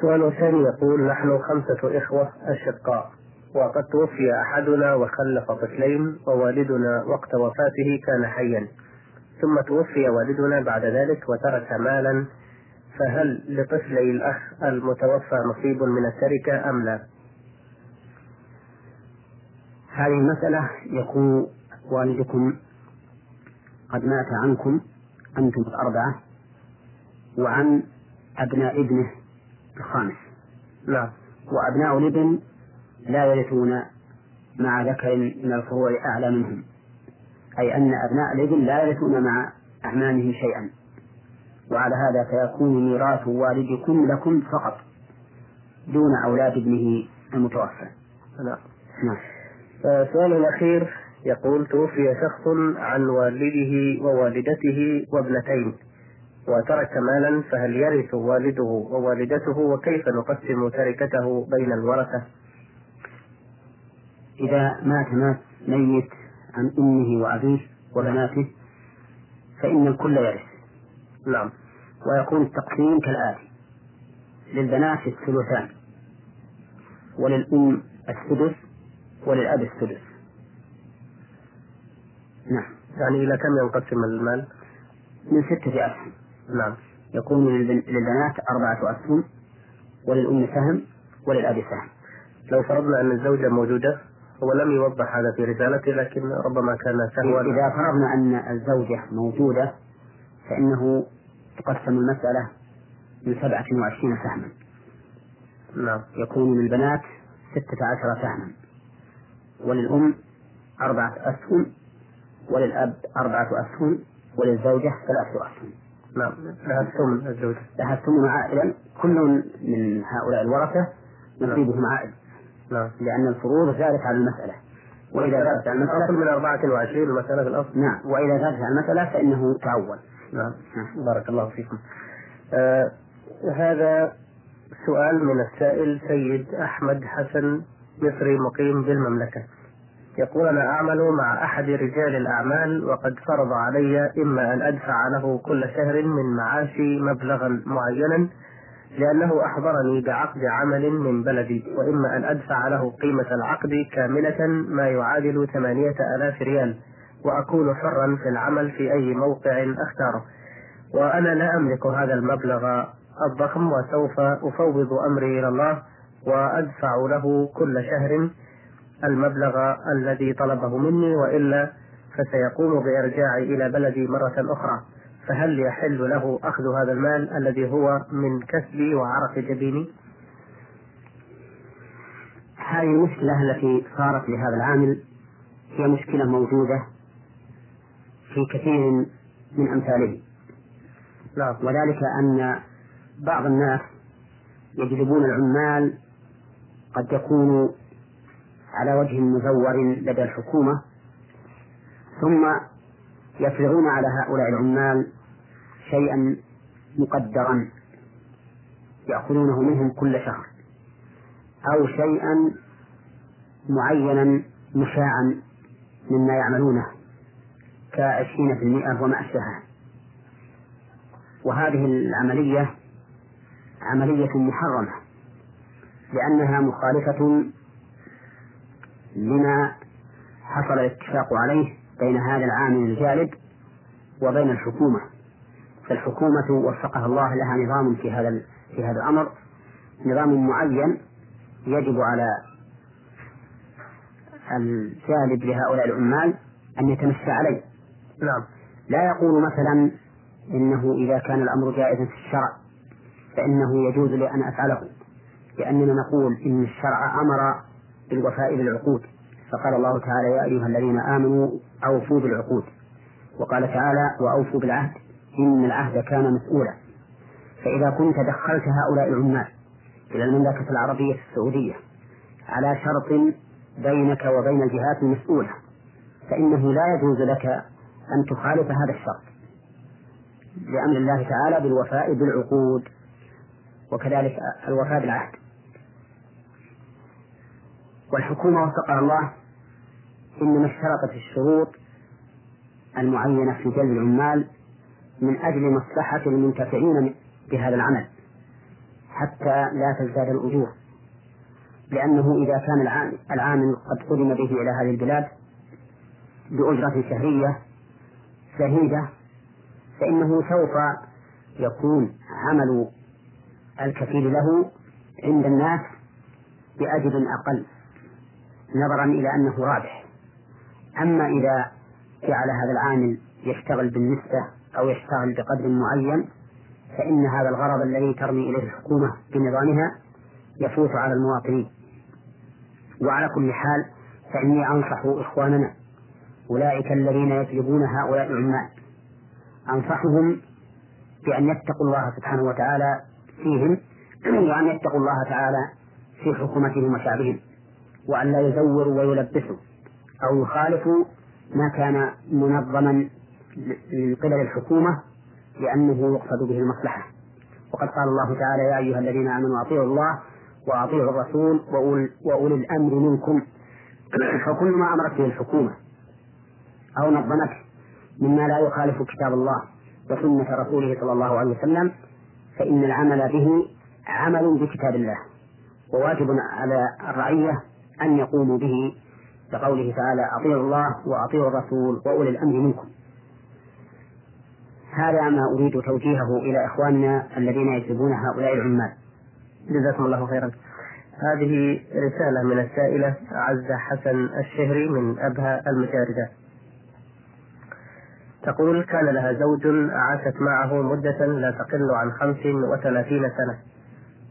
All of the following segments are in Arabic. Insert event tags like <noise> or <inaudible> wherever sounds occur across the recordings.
سؤال ثاني يقول نحن خمسة إخوة أشقاء وقد توفي أحدنا وخلف طفلين ووالدنا وقت وفاته كان حيا ثم توفي والدنا بعد ذلك وترك مالا فهل لطفلي الأخ المتوفى نصيب من التركة أم لا؟ هذه المسألة يكون والدكم قد مات عنكم أنتم الأربعة وعن أبناء ابنه الخامس. نعم وأبناء الابن لا يرثون مع ذكر من الفروع أعلى منهم. أي أن أبناء الابن لا يرثون مع أعمامهم شيئا. وعلى هذا فيكون ميراث والدكم لكم فقط دون أولاد ابنه المتوفى. نعم. نعم السؤال الأخير يقول توفي شخص عن والده ووالدته وابنتين. وترك مالا فهل يرث والده ووالدته؟ وكيف نقسم تركته بين الورثة؟ إذا مات مات ميت عن أمه وأبيه وبناته فإن الكل يرث. نعم. ويكون التقسيم كالآتي. للبنات الثلثان. وللأم السدس وللأب السدس. نعم. يعني إلى كم ينقسم المال؟ من ستة أسهم نعم. يكون للبنات أربعة أسهم وللأم سهم وللأب سهم. لو فرضنا أن الزوجة موجودة هو لم يوضح هذا في رسالته لكن ربما كان سهوا. إذا فرضنا أن الزوجة موجودة فإنه تقسم المسألة من سبعة وعشرين سهما. نعم. يكون للبنات ستة عشر سهما. وللأم أربعة أسهم وللأب أربعة أسهم وللزوجة ثلاثة أسهم. نعم. لها الثمن الزوجة. لها الثمن عائلا. كل من هؤلاء الورثة نصيبهم عائل نعم. لأن الفروض زادت على المسألة. وإذا زادت على الأصل المسألة من 24 المسألة في الأصل. نعم. وإذا زادت على المسألة فإنه تعول. نعم. بارك الله فيكم. آه هذا سؤال من السائل سيد أحمد حسن مصري مقيم بالمملكة. يقول أنا أعمل مع أحد رجال الأعمال وقد فرض علي إما أن أدفع له كل شهر من معاشي مبلغا معينا لأنه أحضرني بعقد عمل من بلدي وإما أن أدفع له قيمة العقد كاملة ما يعادل ثمانية آلاف ريال وأكون حرا في العمل في أي موقع أختاره. وأنا لا أملك هذا المبلغ الضخم وسوف أفوض أمري إلى الله وأدفع له كل شهر المبلغ الذي طلبه مني وإلا فسيقوم بإرجاعي إلى بلدي مرة أخرى. فهل يحل له أخذ هذا المال الذي هو من كسبي وعرق جبيني؟ هذه المشكلة التي صارت لهذا العامل هي مشكلة موجودة في كثير من أمثاله. نعم. وذلك أن بعض الناس يجلبون العمال قد يكون على وجه مزور لدى الحكومة ثم يفرضون على هؤلاء العمال شيئا مقدرا يأخذونه منهم كل شهر أو شيئا معينا مشاعا مما يعملونه كعشرين في المئة وما أشبهها. وهذه العملية عملية محرمة لأنها مخالفة لما حصل الاتفاق عليه بين هذا العامل الجالب وبين الحكومة. فالحكومة وفقها الله لها نظام في هذا في هذا الأمر نظام معين يجب على الجالب لهؤلاء العمال أن يتمشى عليه. نعم. لا يقول مثلا إنه إذا كان الأمر جائزا في الشرع فإنه يجوز لي أن أفعله لأننا نقول إن الشرع أمر بالوفاء بالعقود. فقال الله تعالى يا أيها الذين آمنوا أوفوا بالعقود. وقال تعالى وأوفوا بالعهد. إن العهد كان مسؤولا. فإذا كنت دخلت هؤلاء العمال إلى المملكة العربية السعودية على شرط بينك وبين الجهات المسؤولة فإنه لا يجوز لك أن تخالف هذا الشرط. لأمر الله تعالى بالوفاء بالعقود. وكذلك الوفاء بالعهد. والحكومة وفقها الله إنما اشترطت الشروط المعينة في جلب العمال من أجل مصلحة المنتفعين بهذا العمل حتى لا تزداد الأجور. لأنه إذا كان العامل قد قدم به إلى هذه البلاد بأجرة شهرية زهيدة فإنه سوف يكون عمل الكفيل له عند الناس بأجر أقل. نظرا إلى أنه رابح. أما إذا جعل هذا العامل يشتغل بالنسبة أو يشتغل بقدر معين فإن هذا الغرض الذي ترمي إليه الحكومة بنظامها يفوت على المواطنين. وعلى كل حال فإني أنصح إخواننا أولئك الذين يجلبون هؤلاء العمال أنصحهم بأن يتقوا الله سبحانه وتعالى فيهم وأن يتقوا الله تعالى في حكومتهم وشعبهم. وأن لا يزوروا ويلبسوا أو يخالفوا ما كان منظما من قبل الحكومة لأنه يقصد به المصلحة. وقد قال الله تعالى يا أيها الذين آمنوا أطيعوا الله وأطيعوا الرسول وأولي الأمر منكم. <clears throat> فكل ما أمرت به الحكومة أو نظمته مما لا يخالف كتاب الله وسنة رسوله صلى الله عليه وسلم فإن العمل به عمل بكتاب الله وواجب على الرعية أن يقوموا به كقوله تعالى أطيعوا الله وأطيعوا الرسول وأولي الأمر منكم. هذا ما أريد توجيهه إلى إخواننا الذين يجلبون هؤلاء العمال. جزاكم الله خيرا. هذه رسالة من السائلة عزة حسن الشهري من أبها المجاردة. تقول كان لها زوج عاشت معه مدة لا تقل عن خمس وثلاثين سنة.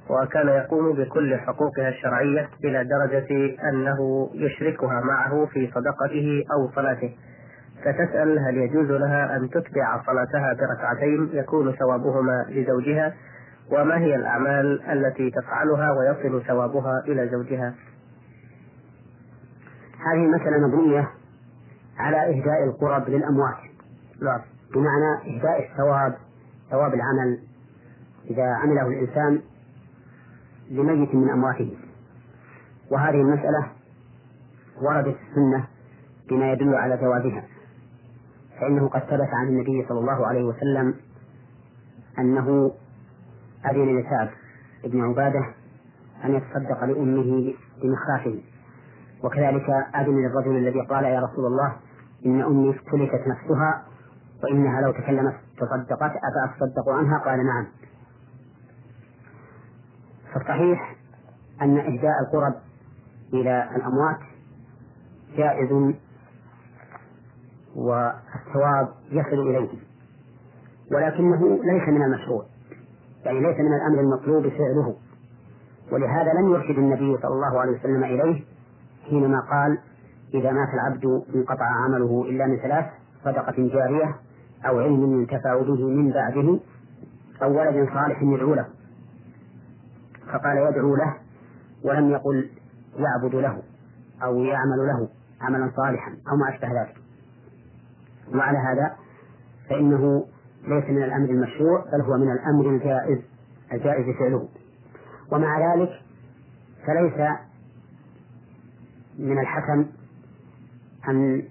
وكان يقوم بكل حقوقها الشرعية إلى درجة أنه يشركها معه في صدقته أو صلاته. فتسأل هل يجوز لها أن تتبع صلاتها بركعتين يكون ثوابهما لزوجها وما هي الأعمال التي تفعلها ويصل ثوابها إلى زوجها؟ هذه مسألة مبنية على إهداء القرب للأموات. نعم. بمعنى إهداء الثواب ثواب العمل. إذا عمله الإنسان لميت من أمواته وهذه المسألة وردت السنة بما يدل على جوازها فإنه قد ثبت عن النبي صلى الله عليه وسلم أنه أذن لسعد بن عبادة أن يتصدق لأمه بمخافه. وكذلك أذن للرجل الذي قال يا رسول الله إن أمي افتلتت نفسها وإنها لو تكلمت تصدقت أفأتصدق عنها؟ قال نعم. فالصحيح أن إهداء القرب إلى الأموات جائز والثواب يصل إليه ولكنه ليس من المشروع يعني ليس من الأمر المطلوب فعله ولهذا لم يرشد النبي صلى الله عليه وسلم إليه حينما قال إذا مات العبد انقطع عمله إلا من ثلاث صدقة جارية أو علم ينتفع به من بعده أو ولد صالح يدعو له. فقال يدعو له ولم يقل يعبد له أو يعمل له عملا صالحا أو ما أشبه ذلك. وعلى هذا فإنه ليس من الأمر المشروع بل هو من الأمر الجائز الجائز فعله. ومع ذلك فليس من الحسن أن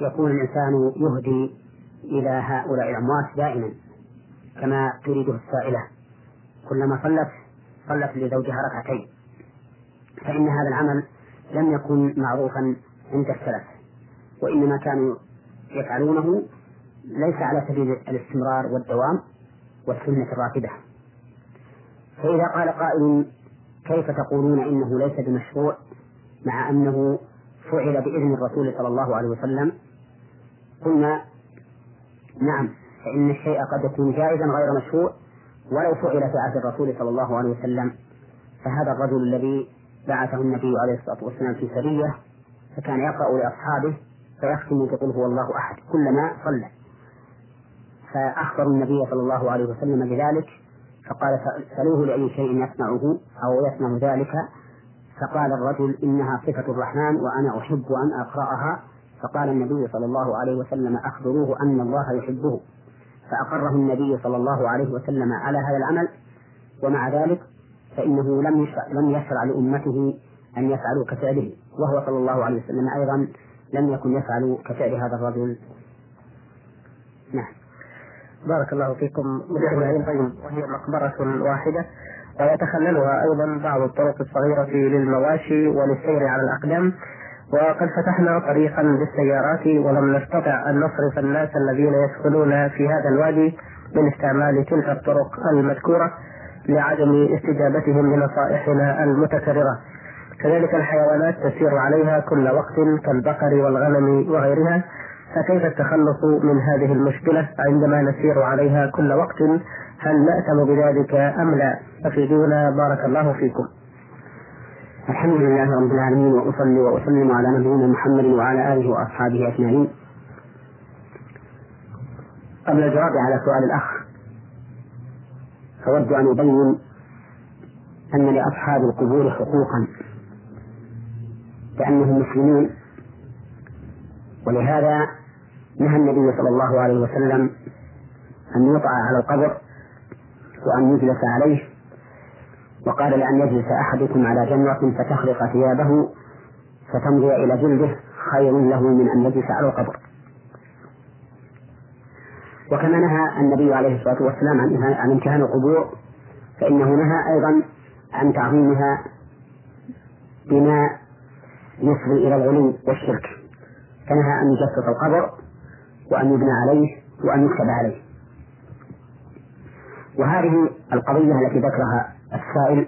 يكون الإنسان يهدي إلى هؤلاء الأموات دائما كما تريده السائلة. كلما صلت صلت لزوجها ركعتين. فإن هذا العمل لم يكن معروفا عند السلف وإنما كانوا يفعلونه ليس على سبيل الاستمرار والدوام والسنة الراتبة فإذا قال قائل كيف تقولون إنه ليس بمشروع؟ مع أنه فعل بإذن الرسول صلى الله عليه وسلم. قلنا نعم فإن الشيء قد يكون جائزا غير مشروع ولو فعل في عهد الرسول صلى الله عليه وسلم فهذا الرجل الذي بعثه النبي عليه الصلاة والسلام في سرية فكان يقرأ لأصحابه فيختم بقول هو الله أحد كلما صلى. فأخبر النبي صلى الله عليه وسلم بذلك فقال سألوه لأي شيء يصنعه أو يصنع ذلك فقال الرجل إنها صفة الرحمن وأنا أحب أن أقرأها فقال النبي صلى الله عليه وسلم أخبروه أن الله يحبه. فأقره النبي صلى الله عليه وسلم على هذا العمل ومع ذلك فإنه لم يشرع لم يشرع لأمته أن يفعلوا كفعله وهو صلى الله عليه وسلم أيضا لم يكن يفعل كفعل هذا الرجل. نعم. بارك الله فيكم. طيب وهي مقبرة واحدة ويتخللها أيضا بعض الطرق الصغيرة للمواشي وللسير على الأقدام. وقد فتحنا طريقا للسيارات ولم نستطع أن نصرف الناس الذين يدخلون في هذا الوادي من استعمال تلك الطرق المذكورة لعدم استجابتهم لنصائحنا المتكررة. كذلك الحيوانات تسير عليها كل وقت كالبقر والغنم وغيرها. فكيف التخلص من هذه المشكلة عندما نسير عليها كل وقت؟ هل نأتم بذلك أم لا؟ أفيدونا. بارك الله فيكم. الحمد لله رب العالمين وأصلي وأسلم على نبينا محمد وعلى آله وأصحابه أجمعين. قبل الجواب على سؤال الأخ أود أن أبين أن لأصحاب القبور حقوقا لأنهم مسلمون ولهذا نهى النبي صلى الله عليه وسلم أن يوضع على القبر وأن يجلس عليه وقال لأن يجلس أحدكم على جمرة فتخرق ثيابه فتمضي إلى جلده خير له من أن يجلس على القبر. وكما نهى النبي عليه الصلاة والسلام عن عن امتهان القبور فإنه نهى أيضا عن تعظيمها بما يفضي إلى الغلو والشرك. فنهى أن يجسس القبر وأن يبنى عليه وأن يكتب عليه. وهذه القضية التي ذكرها السائل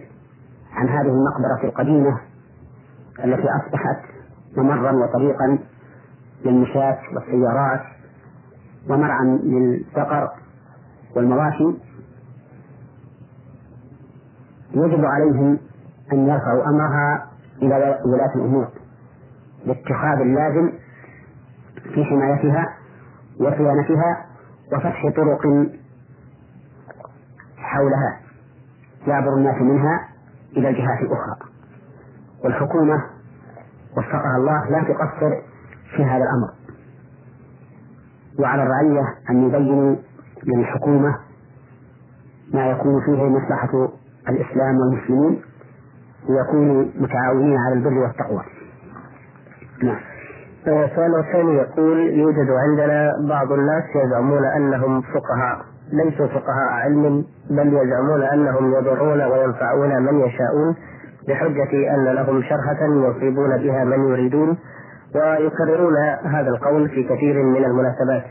عن هذه المقبرة القديمة التي أصبحت ممرا وطريقا للمشاة والسيارات ومرعى للبقر والمواشي يجب عليهم أن يرفعوا أمرها إلى ولاة الأمور لاتخاذ اللازم في حمايتها وصيانتها وفتح طرق حولها. يعبر الناس منها إلى الجهات الأخرى. والحكومة وفقها الله لا تقصر في هذا الأمر. وعلى الرعية أن يبينوا للحكومة ما يكون فيه مصلحة الإسلام والمسلمين ليكونوا متعاونين على البر والتقوى. نعم. السؤال الثاني يقول يوجد عندنا بعض الناس يزعمون أنهم فقهاء. ليسوا فقهاء علم بل يزعمون أنهم يضرون وينفعون من يشاءون بحجة أن لهم شرحة يصيبون بها من يريدون ويكررون هذا القول في كثير من المناسبات.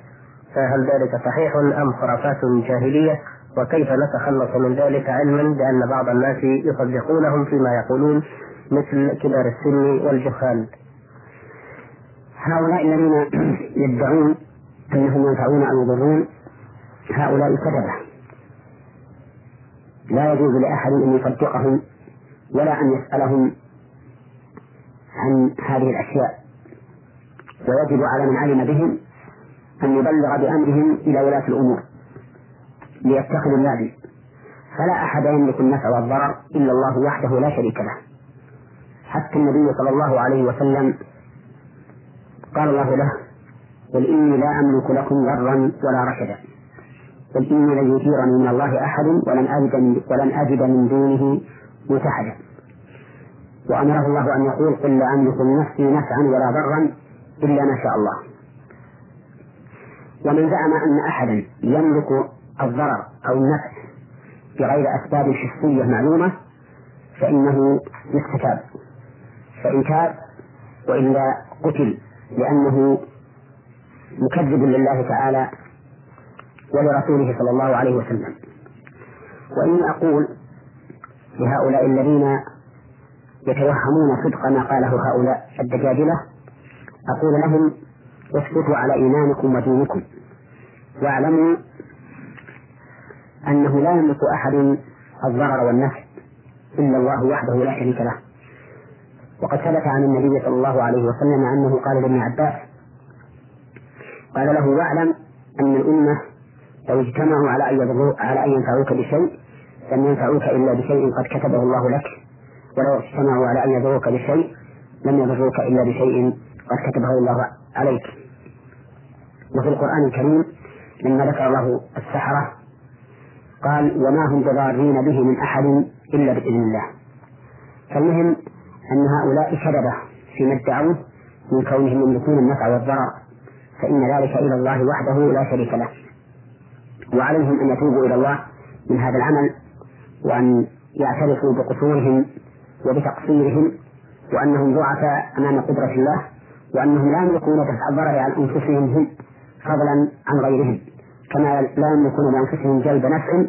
فهل ذلك صحيح أم خرافات جاهلية؟ وكيف نتخلص من ذلك علما بأن بعض الناس يصدقونهم فيما يقولون مثل كبار السن والجهال؟ هؤلاء الذين يدعون أنهم ينفعون أو يضرون هؤلاء كذبة لا يجوز لأحد أن يصدقهم ولا أن يسألهم عن هذه الأشياء. ويجب على من علم بهم أن يبلغ بأمرهم إلى ولاة الأمور ليتخذوا النادي فلا أحد يملك النفع والضرر إلا الله وحده لا شريك له. حتى النبي صلى الله عليه وسلم قال الله له قل إني لا أملك لكم ضرا ولا رشدا. قل إني لن يجيرني من الله أحد ولن أجد من ولن أجد من دونه ملتحدا وأمره الله أن يقول قل لا أملك لنفسي نفعا ولا ضرا إلا ما شاء الله. ومن زعم أن أحدا يملك الضرر أو النفع بغير أسباب حسية معلومة فإنه يستتاب. فإن تاب وإلا قتل لأنه مكذب لله تعالى ولرسوله صلى الله عليه وسلم. وإني أقول لهؤلاء الذين يتوهمون صدق ما قاله هؤلاء الدجاجلة أقول لهم اثبتوا على إيمانكم ودينكم. واعلموا أنه لا يملك أحد الضرر والنفع إلا الله وحده لا شريك له. وقد ثبت عن النبي صلى الله عليه وسلم أنه قال لابن عباس قال له واعلم أن الأمة لو اجتمعوا على أن يضروا على أن ينفعوك بشيء لم ينفعوك إلا بشيء قد كتبه الله لك. ولو اجتمعوا على أن يضروك بشيء لم يضروك إلا بشيء قد كتبه الله عليك. وفي القرآن الكريم لما ذكر الله السحرة قال وما هم بضارين به من أحد إلا بإذن الله. فالمهم أن هؤلاء كذبة فيما ادعوه من كونهم يملكون النفع والضرر فإن ذلك إلى الله وحده لا شريك له. وعليهم أن يتوبوا إلى الله من هذا العمل وأن يعترفوا بقصورهم وبتقصيرهم وأنهم ضعفاء أمام قدرة الله وأنهم لا يملكون دفع الضرر عن أنفسهم هم فضلا عن غيرهم. كما لا يملكون لأنفسهم جلب نفع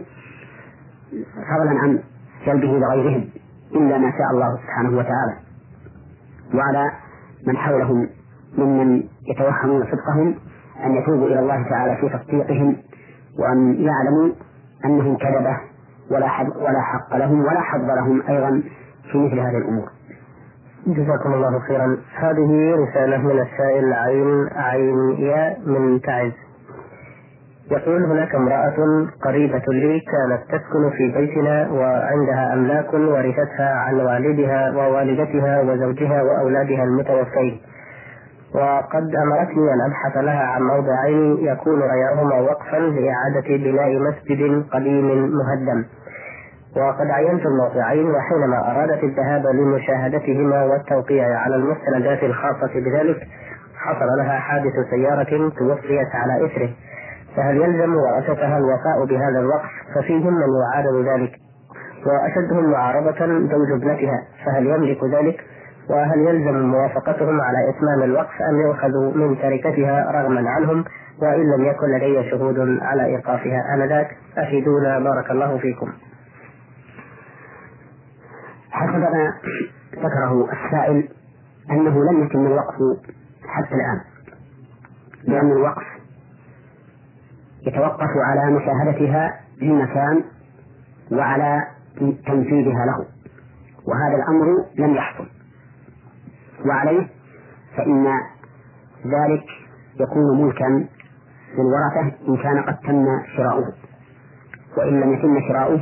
فضلا عن جلبه لغيرهم إلا ما شاء الله سبحانه وتعالى. وعلى من حولهم ممن يتوهمون صدقهم أن يتوبوا إلى الله تعالى في تصديقهم وأن يعلموا أنهم كذبة ولا حق ولا حق لهم ولا حظ لهم أيضا في مثل هذه الأمور. جزاكم الله خيرا. هذه رسالة من السائل عين عين يا من تعز. يقول هناك امرأة قريبة لي كانت تسكن في بيتنا وعندها أملاك ورثتها عن والدها ووالدتها وزوجها وأولادها المتوفين وقد أمرتني أن أبحث لها عن موضعين يكون غيرهما وقفا لإعادة بناء مسجد قديم مهدم. وقد عينت الموضعين وحينما أرادت الذهاب لمشاهدتهما والتوقيع على المستندات الخاصة بذلك حصل لها حادث سيارة توفيت على إثره. فهل يلزم ورثتها الوفاء بهذا الوقف؟ ففيهم من يعارض ذلك. وأشدهم معارضة زوج ابنتها فهل يملك ذلك؟ وهل يلزم موافقتهم على إتمام الوقف أم يؤخذ من تركتها رغما عنهم؟ وإن لم يكن لدي شهود على إيقافها آنذاك أفيدونا. بارك الله فيكم. حسب ما ذكره السائل أنه لم يتم الوقف حتى الآن لأن الوقف يتوقف على مشاهدتها للمكان وعلى تنفيذها له وهذا الأمر لم يحصل. وعليه فإن ذلك يكون ملكا للورثة إن كان قد تم شراؤه. وإن لم يتم شراؤه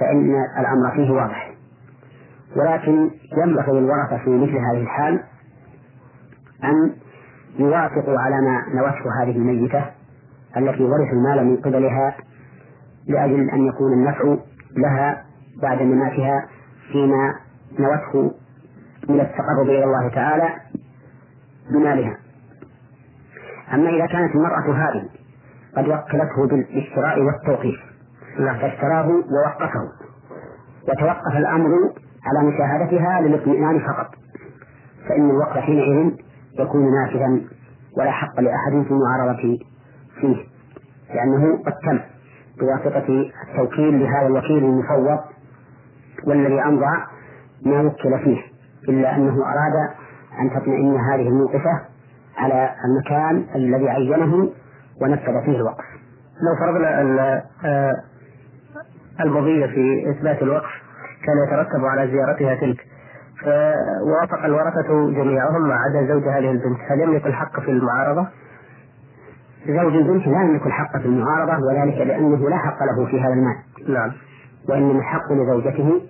فإن الأمر فيه واضح. ولكن ينبغي للورثة في مثل هذه الحال أن يوافقوا على ما نوته هذه الميتة التي ورث المال من قبلها لأجل أن يكون النفع لها بعد مماتها فيما نوته من التقرب إلى الله تعالى بمالها. أما إذا كانت المرأة هذه قد وكلته بالشراء والتوقيف فاشتراه ووقفه. وتوقف الأمر على مشاهدتها للاطمئنان فقط. فإن الوقف حينئذ يكون نافذا ولا حق لأحد في المعارضة فيه لأنه قد تم بواسطة التوكيل لهذا الوكيل المفوض والذي أمضى ما وكل فيه. إلا أنه أراد أن تطمئن هذه الموقفة على المكان الذي عينه ونفذ فيه الوقف. لو فرضنا أن آه، المضي في إثبات الوقف كان يترتب على زيارتها تلك فوافق الورثة جميعهم ما عدا زوج هذه البنت. هل يملك الحق في المعارضة؟ زوج البنت لا يملك الحق في المعارضة وذلك لأنه لا حق له في هذا المال. نعم. وإنما الحق لزوجته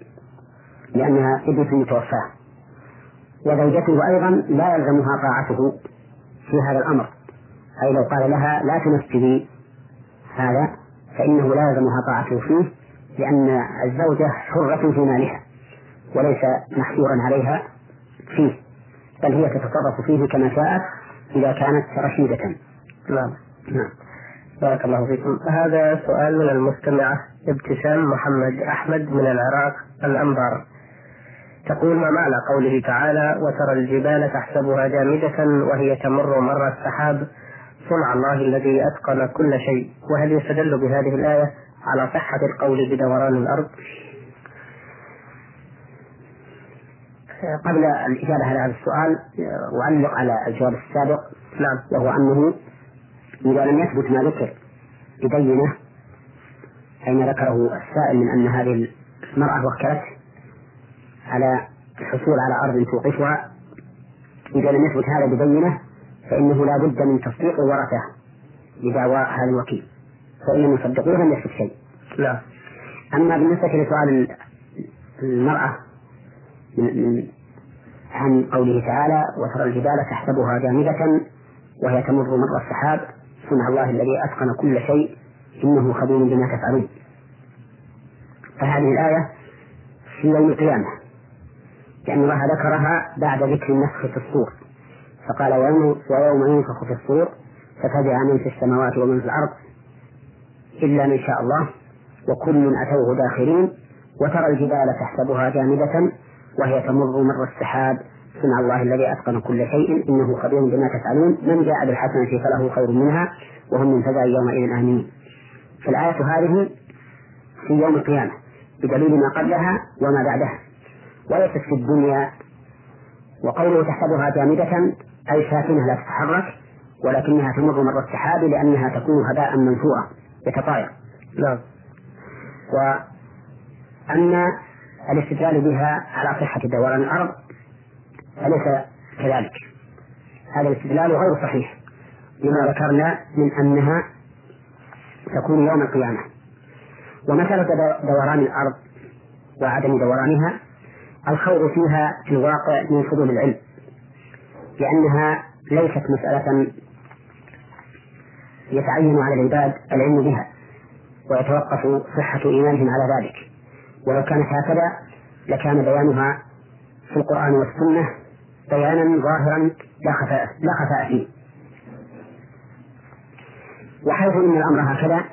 لأنها ابنة متوفاة. وزوجته أيضا لا يلزمها طاعته في هذا الأمر. أي لو قال لها لا تنفذي هذا فإنه لا يلزمها طاعته فيه لأن الزوجة حرة في مالها وليس محجورا عليها فيه بل هي تتصرف فيه كما شاءت إذا كانت رشيدة. نعم. نعم. بارك الله فيكم. هذا سؤال من المستمعة ابتسام محمد أحمد من العراق الأنبار. تقول ما معنى قوله تعالى وترى الجبال تحسبها جامدة وهي تمر مر السحاب صنع الله الذي أتقن كل شيء. وهل يستدل بهذه الآية على صحة القول بدوران الأرض؟ قبل الإجابة على هذا السؤال أعلق على الجواب السابق. نعم وهو أنه إذا لم يثبت ما ذكر ببينة حين ذكره السائل من أن هذه المرأة وكلته على الحصول على أرض توقفها إذا لم يثبت هذا ببينة فإنه لا بد من تصديق الورثة بدعوى هذا الوكيل فإن لم يصدقوه لم يثبت شيء. لا. أما بالنسبة لسؤال المرأة عن قوله تعالى وترى الجبال تحسبها جامدة وهي تمر مر السحاب صنع الله الذي أتقن كل شيء إنه خبير بما تفعلون. فهذه الآية في يوم القيامة. لأن الله ذكرها بعد ذكر النفخ في الصور. فقال ويوم, ويوم ينفخ في الصور ففزع من في السماوات ومن في الأرض إلا من شاء الله وكل أتوه داخلين وترى الجبال تحسبها جامدة وهي تمر مر السحاب. صنع الله الذي أتقن كل شيء إنه خبير بما تفعلون. من جاء بالحسنة فله خير منها وهم من فزع يومئذ آمنين. فالآية هذه في يوم القيامة بدليل ما قبلها وما بعدها. وليست في الدنيا. وقوله تحسبها جامدة أي ساكنة لا تتحرك ولكنها تمر مر السحاب لأنها تكون هباء منثورا يتطاير. نعم. وأما الاستدلال بها على صحة دوران الأرض فليس كذلك؟ هذا الاستدلال غير صحيح لما ذكرنا من أنها تكون يوم القيامة. ومسألة دوران الأرض وعدم دورانها الخوض فيها في الواقع من فضول العلم لأنها ليست مسألة يتعين على العباد العلم بها ويتوقف صحة إيمانهم على ذلك. ولو كانت هكذا لكان بيانها في القرآن والسنة بيانا ظاهرا لا خفاء لا خفاء فيه. وحيث إن الأمر هكذا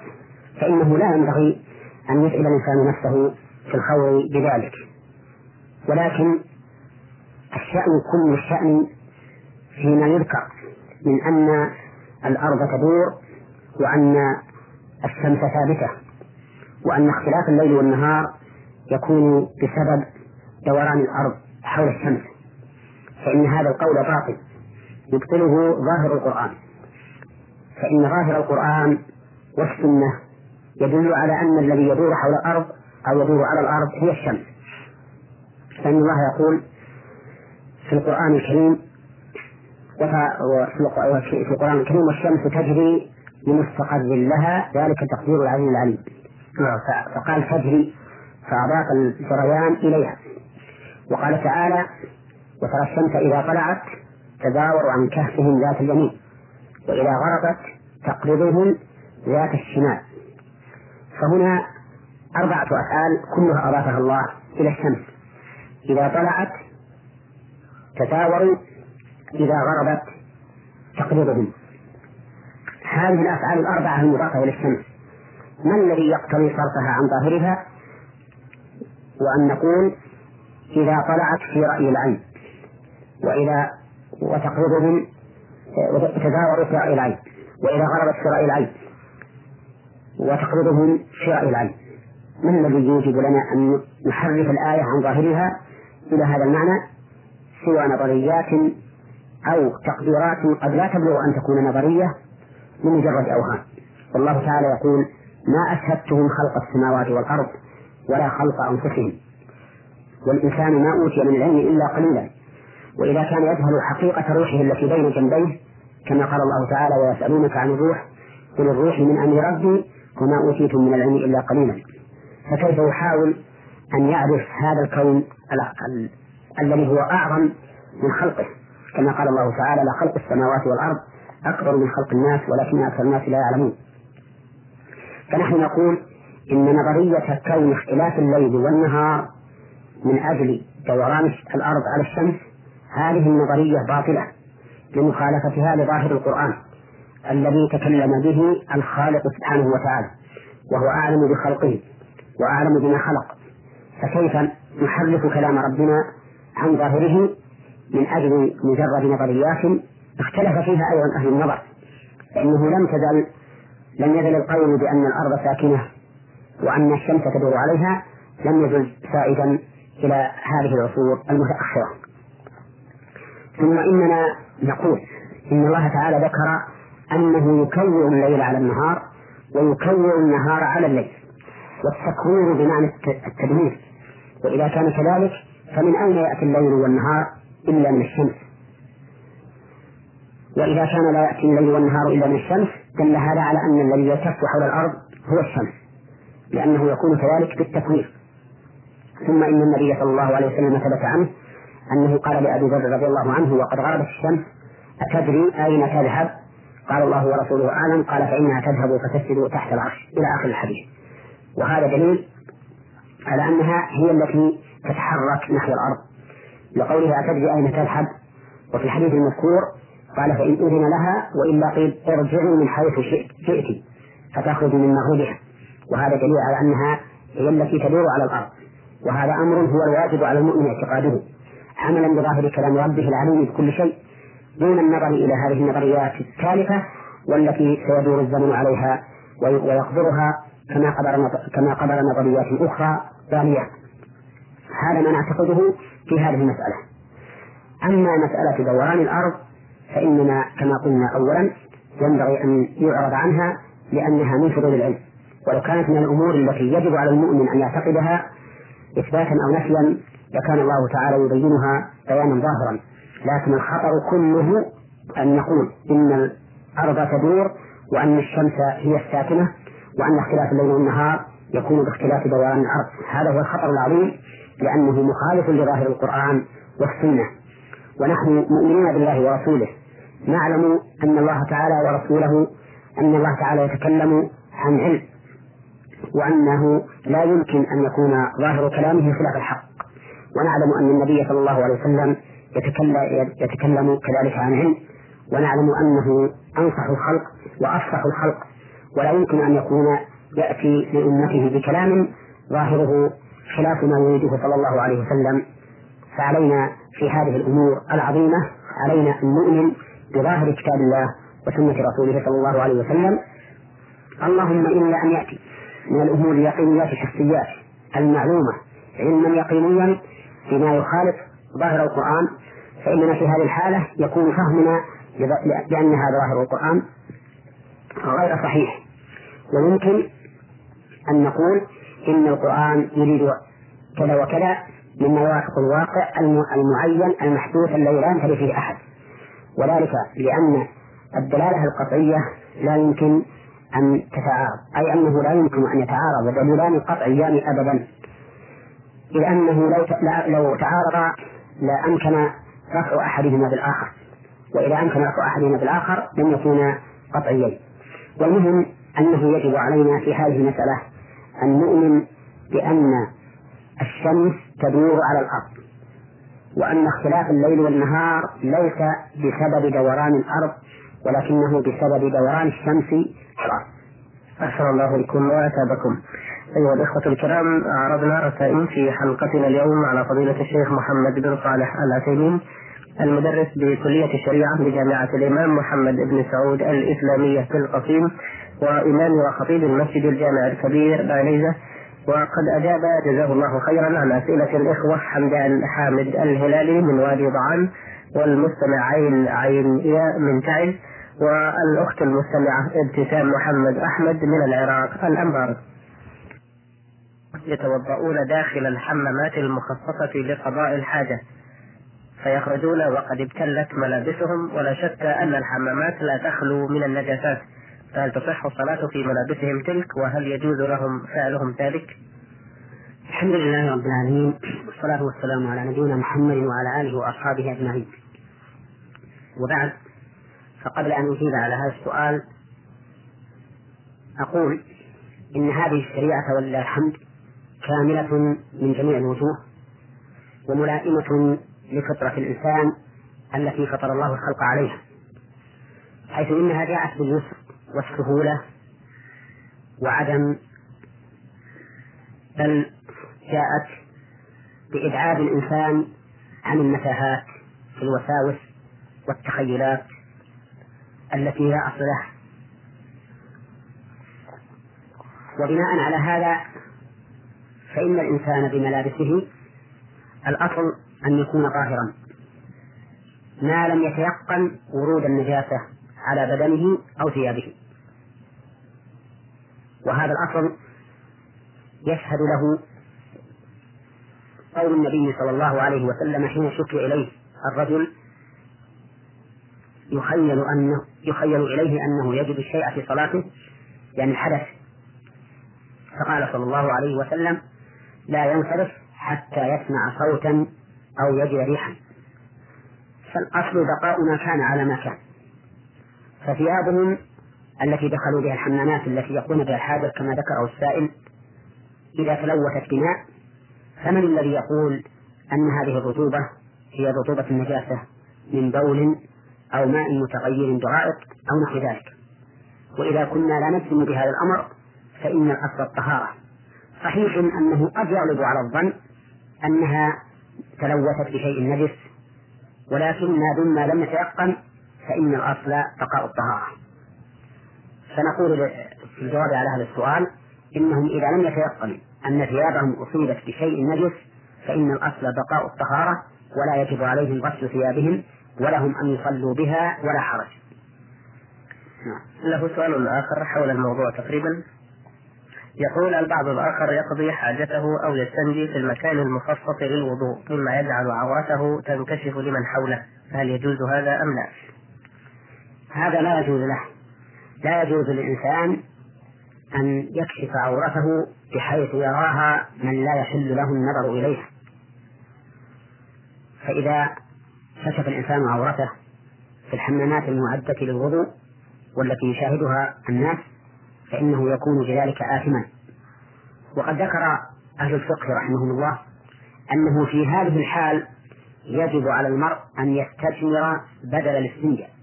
فإنه لا ينبغي أن يسأل الإنسان نفسه في الخوض بذلك. ولكن الشأن كل الشأن فيما يذكر من أن الأرض تدور وأن الشمس ثابتة وأن اختلاف الليل والنهار يكون بسبب دوران الأرض حول الشمس. فإن هذا القول باطل يبطله ظاهر القرآن. فإن ظاهر القرآن والسنة يدل على أن الذي يدور حول الأرض أو يدور على الأرض هي الشمس. فإن الله يقول في القرآن الكريم وفي القرآن الكريم والشمس تجري لمستقر لها ذلك تقدير العليم. العليم فقال تجري فأضاف الجريان إليها. وقال تعالى وترى الشمس إذا طلعت تداور عن كهفهم ذات اليمين وإذا غربت تقرضهم ذات الشمال. فهنا أربعة أفعال كلها أضافها الله إلى الشمس. إذا طلعت تداوروا إذا غربت تقرضهم هذه الأفعال الأربعة المضافة إلى الشمس. ما الذي يقتضي صرفها عن ظاهرها؟ وأن نقول إذا طلعت في رأي العين وإذا وتقرضهم وتتزاور في رأي العين وإذا غربت في رأي العين وتقرضهم في رأي العين. من الذي يوجب لنا أن نحرف الآية عن ظاهرها؟ إلى هذا المعنى سوى نظريات أو تقديرات قد لا تبلغ أن تكون نظرية لمجرد أوهام. والله تعالى يقول ما أشهدتهم خلق السماوات والأرض ولا خلق أنفسهم. والإنسان ما أوتي من العلم إلا قليلا. وإذا كان يجهل حقيقة روحه التي بين جنبيه كما قال الله تعالى ويسألونك عن الروح قل الروح من أمر ربي وما أوتيتم من العلم إلا قليلا. فكيف يحاول أن يعرف هذا الكون الذي هو أعظم من خلقه. كما قال الله تعالى لخلق السماوات والأرض أكبر من خلق الناس ولكن أكثر الناس لا يعلمون. فنحن نقول إن نظرية كون اختلاف الليل والنهار من أجل دوران الأرض على الشمس هذه النظرية باطلة لمخالفتها لظاهر القرآن الذي تكلم به الخالق سبحانه وتعالى وهو أعلم بخلقه وأعلم بما خلق. فكيف نحرف كلام ربنا عن ظاهره من أجل مجرد نظريات اختلف فيها أيضا أهل النظر فإنه لم تزل لم يزل القول بأن الأرض ساكنة وأن الشمس تدور عليها لم يزل سائدا إلى هذه العصور المتأخرة. ثم إننا نقول إن الله تعالى ذكر أنه يكور الليل على النهار ويكور النهار على الليل والتكوير بمعنى التدمير. وإذا كان كذلك فمن أين يأتي الليل والنهار إلا من الشمس؟ وإذا كان لا يأتي الليل والنهار إلا من الشمس دل هذا على أن الذي يلتف حول الأرض هو الشمس لأنه يكون كذلك بالتكوير. ثم إن النبي صلى الله عليه وسلم ثبت عنه أنه قال لأبي ذر رضي الله عنه وقد غربت الشمس أتدري أين تذهب؟ قال الله ورسوله أعلم. قال فإنها تذهب فتسجد تحت العرش إلى آخر الحديث. وهذا دليل على أنها هي التي تتحرك نحو الأرض. لقولها أتدري أين تذهب؟ وفي الحديث المذكور قال فإن أذن لها وإلا قيل ارجعي من حيث شئت فتخرج من مغربها وهذا دليل على أنها هي التي تدور على الأرض. وهذا أمر هو الواجب على المؤمن اعتقاده. عملا بظاهر كلام ربه العليم بكل شيء دون النظر إلى هذه النظريات التالفة والتي سيدور الزمن عليها ويقدرها كما قدر كما قدر نظريات أخرى ثانية. هذا ما نعتقده في هذه المسألة. أما مسألة دوران الأرض فإننا كما قلنا أولا ينبغي أن يعرض عنها لأنها من فضول العلم. ولو كانت من الأمور التي يجب على المؤمن أن يعتقدها إثباتا أو نفيا لكان الله تعالى يبينها بيانا ظاهرا. لكن الخطر كله أن نقول إن الأرض تدور وأن الشمس هي الساكنة وأن اختلاف الليل والنهار يكون باختلاف دوران الأرض. هذا هو الخطر العظيم لأنه مخالف لظاهر القرآن والسنة. ونحن مؤمنون بالله ورسوله. نعلم أن الله تعالى ورسوله أن الله تعالى يتكلم عن علم. وأنه لا يمكن أن يكون ظاهر كلامه خلاف الحق. ونعلم أن النبي صلى الله عليه وسلم يتكلم, يتكلم كذلك عن علم. ونعلم أنه أنصح الخلق وأفصح الخلق ولا يمكن أن يكون يأتي لأمته بكلام ظاهره خلاف ما يريده صلى الله عليه وسلم. فعلينا في هذه الأمور العظيمة علينا أن نؤمن بظاهر كتاب الله وسنة رسوله صلى الله عليه وسلم. اللهم إلا أن يأتي من الأمور اليقينيات الحسيات المعلومة علما يقينيا فيما يخالف ظاهر القرآن. فإننا في هذه الحالة يكون فهمنا بأن هذا ظاهر القرآن غير صحيح. ويمكن أن نقول إن القرآن يريد كذا وكذا مما يوافق الواقع المعين المحدوث الذي لا ينتهي فيه أحد. وذلك لأن الدلالة القطعية لا يمكن أن تتعارض. أي أنه لا يمكن أن يتعارض. دليلان قطعيان أبدا. إذ أنه لو لو تعارضا لأمكن رفع أحدهما بالآخر. وإذا أمكن رفع أحدهما بالآخر لم يكونا قطعيين. والمهم أنه يجب علينا في هذه المسألة أن نؤمن بأن الشمس تدور على الأرض وأن اختلاف الليل والنهار ليس بسبب دوران الأرض ولكنه بسبب دوران الشمس حرام أحسن الله بكم وأتابكم أيها الإخوة الكرام عرضنا رسائل في حلقتنا اليوم على فضيلة الشيخ محمد بن صالح العثيمين المدرس بكلية الشريعة بجامعة الإمام محمد بن سعود الإسلامية في القصيم. وإمام وخطيب المسجد الجامع الكبير بانيزة وقد أجاب جزاه الله خيرا عن أسئلة الإخوة حمدان حامد الهلالي من وادي ضعان والمستمع عين عين ياء من تعز والأخت المستمعة ابتسام محمد أحمد من العراق الأنبار. يتوضؤون داخل الحمامات المخصصة لقضاء الحاجة فيخرجون وقد ابتلت ملابسهم ولا شك أن الحمامات لا تخلو من النجاسات. فهل تصح الصلاة في ملابسهم تلك وهل يجوز لهم فعلهم ذلك؟ الحمد لله رب العالمين والصلاة والسلام على نبينا محمد وعلى آله وأصحابه أجمعين وبعد فقبل أن أجيب على هذا السؤال أقول إن هذه الشريعة ولله الحمد كاملة من جميع الوجوه وملائمة لفطرة الإنسان التي فطر الله الخلق عليها حيث إنها جاءت باليسر والسهولة وعدم بل جاءت بإبعاد الإنسان عن المتاهات في الوساوس والتخيلات التي لا أصل لها. وبناء على هذا فإن الإنسان بملابسه الأصل أن يكون طاهرا ما لم يتيقن ورود النجاسة على بدنه أو ثيابه. وهذا الأصل يشهد له قول النبي صلى الله عليه وسلم حين شكي إليه الرجل يخيل أنه يخيل إليه أنه يجد الشيء في صلاته يعني الحدث. فقال صلى الله عليه وسلم لا ينصرف حتى يسمع صوتا أو يجد ريحا. فالأصل بقاء ما كان على ما كان. فثيابهم التي دخلوا بها الحمامات التي يقوم بها الحاجة كما ذكره السائل إذا تلوثت بماء فمن الذي يقول أن هذه الرطوبة هي رطوبة النجاسة من بول أو ماء متغير برائق أو نحو ذلك؟ وإذا كنا لا نجزم بهذا الأمر فإن الأصل الطهارة. صحيح أنه قد يغلب على الظن أنها تلوثت بشيء نجس ولكن ما دمنا لم نتيقن فإن الأصل بقاء الطهارة. فنقول في الجواب على هذا السؤال إنهم إذا لم يتيقنوا أن ثيابهم أصيبت بشيء نجس فإن الأصل بقاء الطهارة ولا يجب عليهم غسل ثيابهم ولهم أن يصلوا بها ولا حرج نعم. له سؤال آخر حول الموضوع تقريبا يقول البعض الآخر يقضي حاجته أو يستنجي في المكان المخصص للوضوء مما يجعل عورته تنكشف لمن حوله فهل يجوز هذا أم لا؟ هذا لا يجوز له لا يجوز للإنسان أن يكشف عورته بحيث يراها من لا يحل له النظر إليها. فإذا كشف الإنسان عورته في الحمامات المعدة للوضوء والتي يشاهدها الناس فإنه يكون بذلك آثما. وقد ذكر أهل الفقه رحمهم الله أنه في هذه الحال يجب على المرء أن يستثمر بدل الاستنجاء.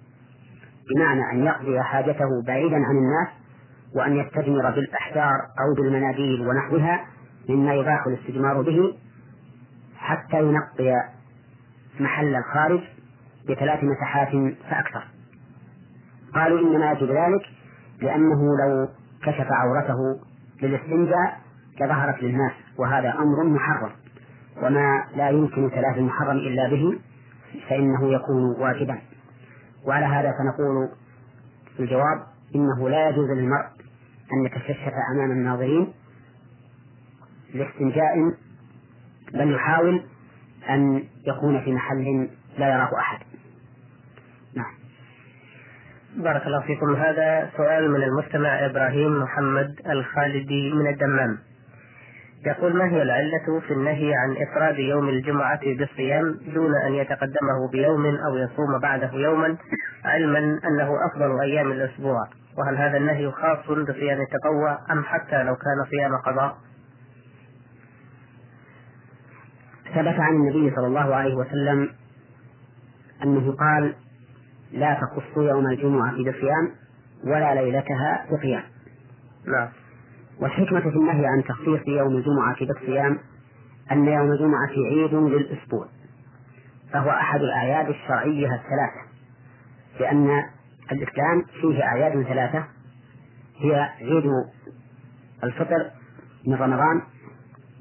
بمعنى أن يقضي حاجته بعيدا عن الناس وأن يستثمر بالأحجار أو بالمناديل ونحوها مما يباح الاستجمار به حتى ينقي محل الخارج بثلاث مساحات فأكثر. قالوا إنما يجب ذلك لأنه لو كشف عورته للاستنجاء لظهرت للناس وهذا أمر محرم. وما لا يمكن تلافي المحرم إلا به فإنه يكون واجبا. وعلى هذا فنقول في الجواب إنه لا يجوز للمرء أن يتكشف أمام الناظرين لاستنجاء بل يحاول أن يكون في محل لا يراه أحد. نعم. بارك الله فيكم. هذا سؤال من المستمع إبراهيم محمد الخالدي من الدمام. يقول ما هي العلة في النهي عن إفراد يوم الجمعة بالصيام دون أن يتقدمه بيوم أو يصوم بعده يوما علما أنه أفضل أيام الأسبوع؟ وهل هذا النهي خاص بصيام التطوع أم حتى لو كان صيام قضاء؟ ثبت عن النبي صلى الله عليه وسلم أنه قال لا تخصوا يوم الجمعة بصيام ولا ليلتها بقيام. نعم. والحكمة في النهي عن تخصيص يوم الجمعة بالصيام أن يوم الجمعة عيد للأسبوع فهو أحد الأعياد الشرعية الثلاثة لأن الإسلام فيه أعياد ثلاثة هي عيد الفطر من رمضان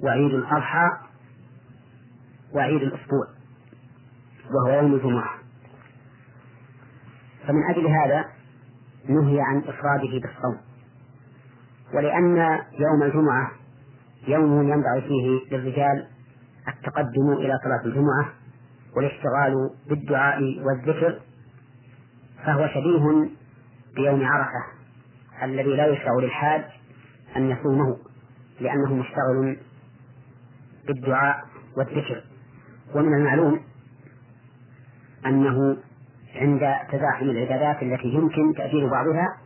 وعيد الأضحى وعيد الأسبوع وهو يوم الجمعة. فمن أجل هذا نهي عن إفراده بالصوم. ولأن يوم الجمعة يوم ينبغي فيه للرجال التقدم إلى صلاة الجمعة والاشتغال بالدعاء والذكر فهو شبيه بيوم عرفة الذي لا يشرع للحاج أن يصومه لأنه مشتغل بالدعاء والذكر. ومن المعلوم أنه عند تزاحم العبادات التي يمكن تأجيل بعضها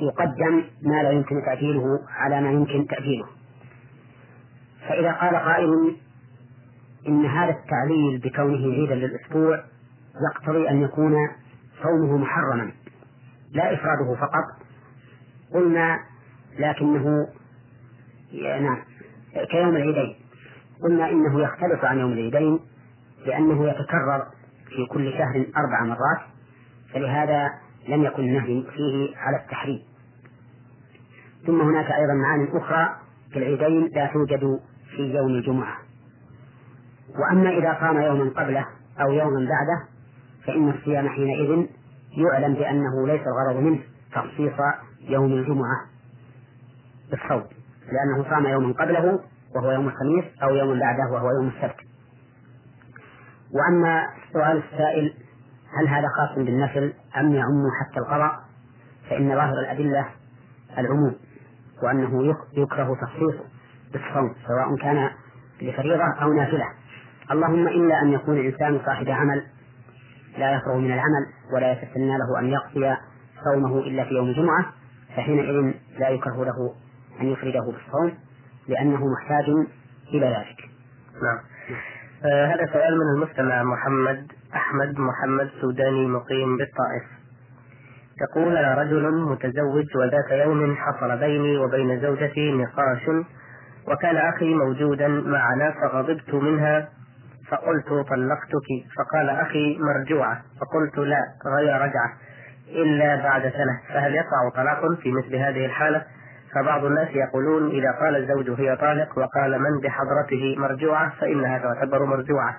يقدم ما لا يمكن تأجيله على ما يمكن تأجيله فإذا قال قائل إن هذا التعليل بكونه عيدا للأسبوع يقتضي أن يكون صومه محرما لا إفراده فقط. قلنا لكنه نعم كيوم العيدين. قلنا إنه يختلف عن يوم العيدين لأنه يتكرر في كل شهر أربع مرات. فلهذا لم يكن النهي فيه على التحريم. ثم هناك أيضا معاني أخرى في العيدين لا توجد في يوم الجمعة. وأما إذا صام يوما قبله أو يوما بعده فإن الصيام حينئذ يعلم بأنه ليس الغرض منه تخصيص يوم الجمعة بالصوم لأنه صام يوما قبله وهو يوم الخميس أو يوم بعده وهو يوم السبت. وأما سؤال السائل هل هذا خاص بالنفل أم يعم حتى القضاء؟ فإن ظاهر الأدلة العموم وأنه يكره تخصيصه بالصوم سواء كان لفريضة أو نافلة. اللهم إلا أن يكون الإنسان صاحب عمل لا يفرغ من العمل ولا يتسنى له أن يقضي صومه إلا في يوم الجمعة فحينئذ لا يكره له أن يفرده بالصوم لأنه محتاج إلى ذلك. نعم. آه هذا سؤال من المستمع محمد. أحمد محمد سوداني مقيم بالطائف. يقول أنا رجل متزوج وذات يوم حصل بيني وبين زوجتي نقاش وكان أخي موجودا معنا فغضبت منها فقلت طلقتك فقال أخي مرجوعة فقلت لا غير رجعة إلا بعد سنة فهل يقع طلاق في مثل هذه الحالة؟ فبعض الناس يقولون إذا قال الزوج هي طالق وقال من بحضرته مرجوعة فإنها تعتبر مرجوعة.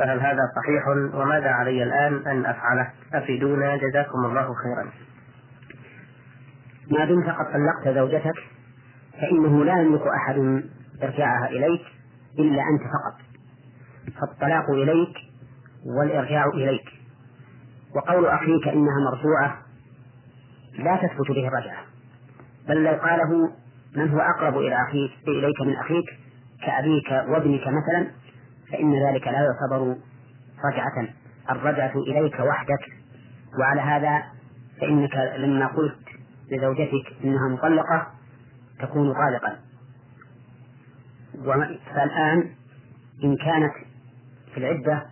فهل هذا صحيح؟ وماذا علي الآن أن أفعله؟ أفيدونا جزاكم الله خيرا. ما دمت قد طلقت زوجتك فإنه لا يملك أحد إرجاعها إليك إلا أنت فقط. فالطلاق إليك والإرجاع إليك. وقول أخيك إنها مرفوعة لا تثبت به الرجعة. بل لو قاله من هو أقرب إلى أخيك؟ إليك من أخيك كأبيك وابنك مثلا؟ فإن ذلك لا يعتبر رجعة. الرجعة إليك وحدك وعلى هذا فإنك لما قلت لزوجتك إنها مطلقة تكون طالقا فالآن إن كانت في العدة